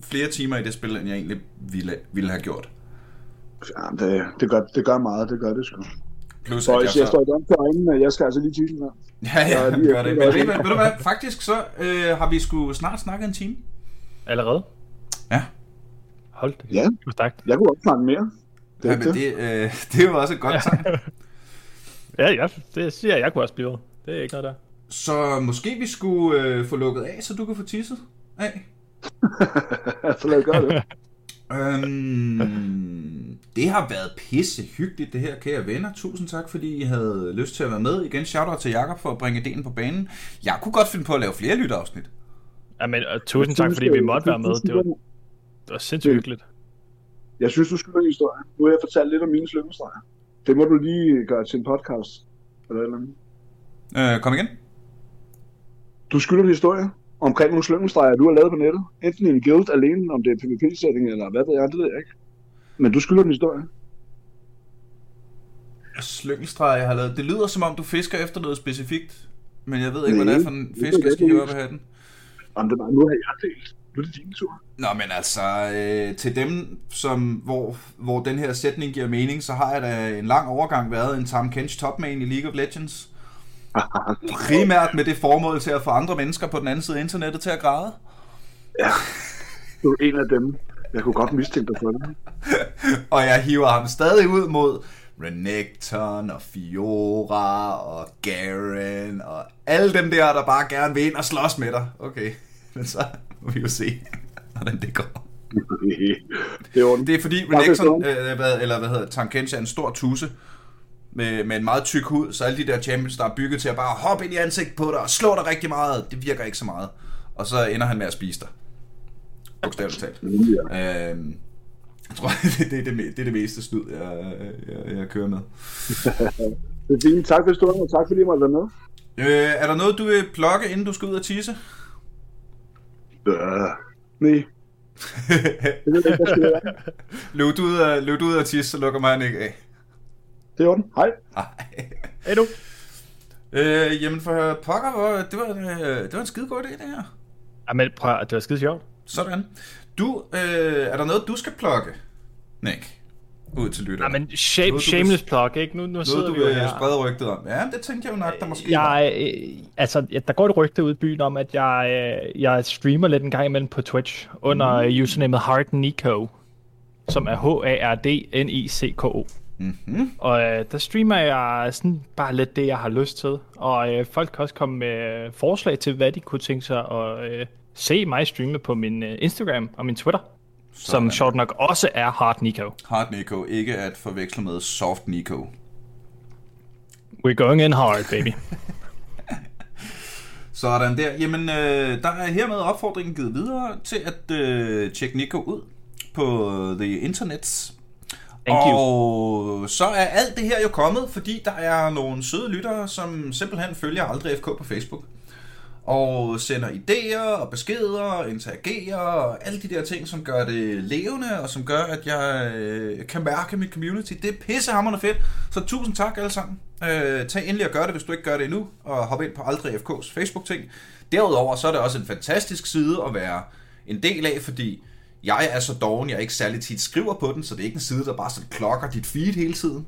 flere timer i det spil, end jeg egentlig ville, ville have gjort. ja, det, det, gør, det gør meget, det gør det sgu. Plus, Boys, jeg jeg så... står i for øjnene, jeg skal altså lige tisse her. (laughs) Ja, ja, Ja, lige gør det. Men ved, ved du hvad, faktisk så øh, har vi sgu snart snakket en time. Allerede? Ja. Hold det. Ja. Var stærkt. Jeg kunne også snakke mere. Det, Ja, er men det. det, øh, (laughs) det er jo også et godt tegn. (laughs) Ja, ja, det siger jeg, jeg kunne også blive ved. Det er ikke noget der. Så måske vi skulle øh, få lukket af, så du kan få tisset af. så lad os gøre det. Øhm, det har været pisse hyggeligt det her, kære venner. Tusind tak, fordi I havde lyst til at være med. Igen, shout til Jakob for at bringe ideen på banen. Jeg kunne godt finde på at lave flere lytteafsnit. Ja, men uh, tusind tak, fordi vi måtte være med. Det var, det var sindssygt hyggeligt. Jeg synes, du skylder en historie. Nu har jeg fortalt lidt om mine slyngestreger. Det må du lige gøre til en podcast. Eller eller andet. Øh, kom igen. Du skylder en historie omkring nogle slyngestreger, du har lavet på nettet. Enten i en guild alene, om det er PvP-sætning, eller hvad ved jeg, det ved jeg ikke. Men du skylder en historie. Slyngelstreger, jeg har lavet. Det lyder som om, du fisker efter noget specifikt. Men jeg ved ikke, hvad det er for en Nej, fisk, jeg skal hive op af hatten. Om det var, nu har jeg delt. Nu er det din tur. Nå, men altså, øh, til dem, som, hvor, hvor den her sætning giver mening, så har jeg da en lang overgang været en Tam Kench topman i League of Legends. (laughs) Primært med det formål til at få andre mennesker på den anden side af internettet til at græde. ja, du er en af dem. Jeg kunne godt mistænke dig for det. (laughs) Og jeg hiver ham stadig ud mod Renekton og Fiora og Garen og alle dem der, der bare gerne vil ind og slås med dig. Okay, (laughs) men så må vi jo se, (laughs) hvordan det går. det er. Det er fordi Renekton, øh, hvad, eller hvad hedder det, Tankens er en stor tusse med, med en meget tyk hud, så alle de der champions, der er bygget til at bare hoppe ind i ansigt på dig og slå dig rigtig meget, det virker ikke så meget. Og så ender han med at spise dig. Bogstaveligt talt. Ja. Øhm, jeg tror, (laughs) det, det, er det, det er det meste snyd, jeg, jeg, jeg kører med. (laughs) Det er fint. Tak for historien, og tak fordi jeg måtte være med. Øh, er der noget, du vil plukke, inden du skal ud og tisse? Øh, nej. (laughs) Løb, du ud af, løb du ud og tisse, så lukker mig ikke af. Det er ordentligt. Hej. Nej. Hey du. Øh, jamen for pokker, det var, øh, det var en skide god idé, det her. Ja, men prøv, det var skide sjovt. Sådan. Du, øh, er der noget, du skal plukke? Nick. Ud til Ja, lytterne. men shame, Noget, shameless vil- plug, ikke? Nu, nu sidder Noget, du vi vil her. sprede rygtet om. Ja, det tænkte jeg jo nok, der måske. Jeg, øh, altså, ja, der går et rygte ud i byen om, at jeg, øh, jeg streamer lidt en gang imellem på Twitch under mm. usernamet Hard Nico, som er H-A-R-D-N-I-C-K-O. Mm-hmm. Og øh, der streamer jeg sådan bare lidt det, jeg har lyst til. Og øh, folk kan også komme med forslag til, hvad de kunne tænke sig at øh, se mig streame på min øh, Instagram og min Twitter. Som Sådan. sjovt nok også er Hard Nico. Hard Nico, ikke at forveksle med Soft Nico. We're going in hard, baby. (laughs) Sådan der. Jamen, øh, der er hermed opfordringen givet videre til at øh, tjekke Nico ud på The Internets. Thank you. og så er alt det her jo kommet, fordi der er nogle søde lyttere, som simpelthen følger Aldrig FK på Facebook. Og sender idéer og beskeder og interagerer og alle de der ting, som gør det levende og som gør, at jeg øh, kan mærke mit community. Det er pissehammerende fedt. Så tusind tak alle sammen. Øh, tag endelig og gør det, hvis du ikke gør det endnu. Og hop ind på Aldrig FK's Facebook-ting. Derudover så er det også en fantastisk side at være en del af, fordi jeg er så doven, jeg ikke særlig tit skriver på den, så det er ikke en side, der bare sådan klokker dit feed hele tiden.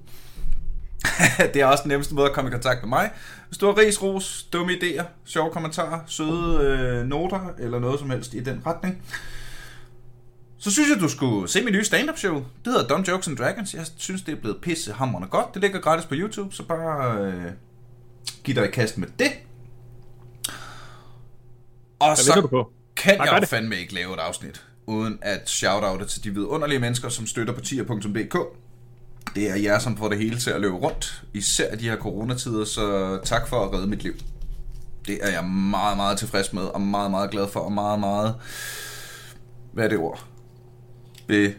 (laughs) det er også den nemmeste måde at komme i kontakt med mig. Hvis du har ris, ros, dumme idéer, sjove kommentarer, søde øh, noter eller noget som helst i den retning, så synes jeg, du skulle se min nye stand-up show. Det hedder Dumb Jokes and Dragons. Jeg synes, det er blevet pissehammerende godt. Det ligger gratis på YouTube, så bare øh, giv dig i kast med det. Og så på? kan jeg det. fandme ikke lave et afsnit, uden at shout til de vidunderlige mennesker, som støtter på tier.dk. Det er jer, som får det hele til at løbe rundt, især i de her coronatider, så tak for at redde mit liv. Det er jeg meget, meget tilfreds med, og meget, meget glad for, og meget, meget... Hvad er det ord? Be...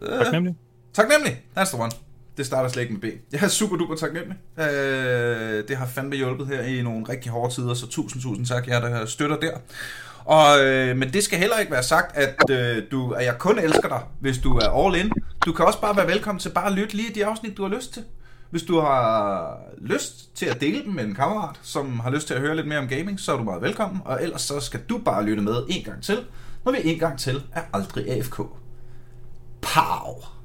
Taknemmelig. Taknemmelig, that's the one. Det starter slet ikke med B. Jeg er super duper taknemmelig. Øh, det har fandme hjulpet her i nogle rigtig hårde tider, så tusind, tusind tak jer, der støtter der. Og, øh, men det skal heller ikke være sagt, at, øh, du, at jeg kun elsker dig, hvis du er all in. Du kan også bare være velkommen til bare at lytte lige de afsnit, du har lyst til. Hvis du har lyst til at dele dem med en kammerat, som har lyst til at høre lidt mere om gaming, så er du meget velkommen. Og ellers så skal du bare lytte med en gang til, når vi en gang til er aldrig AFK. Pow!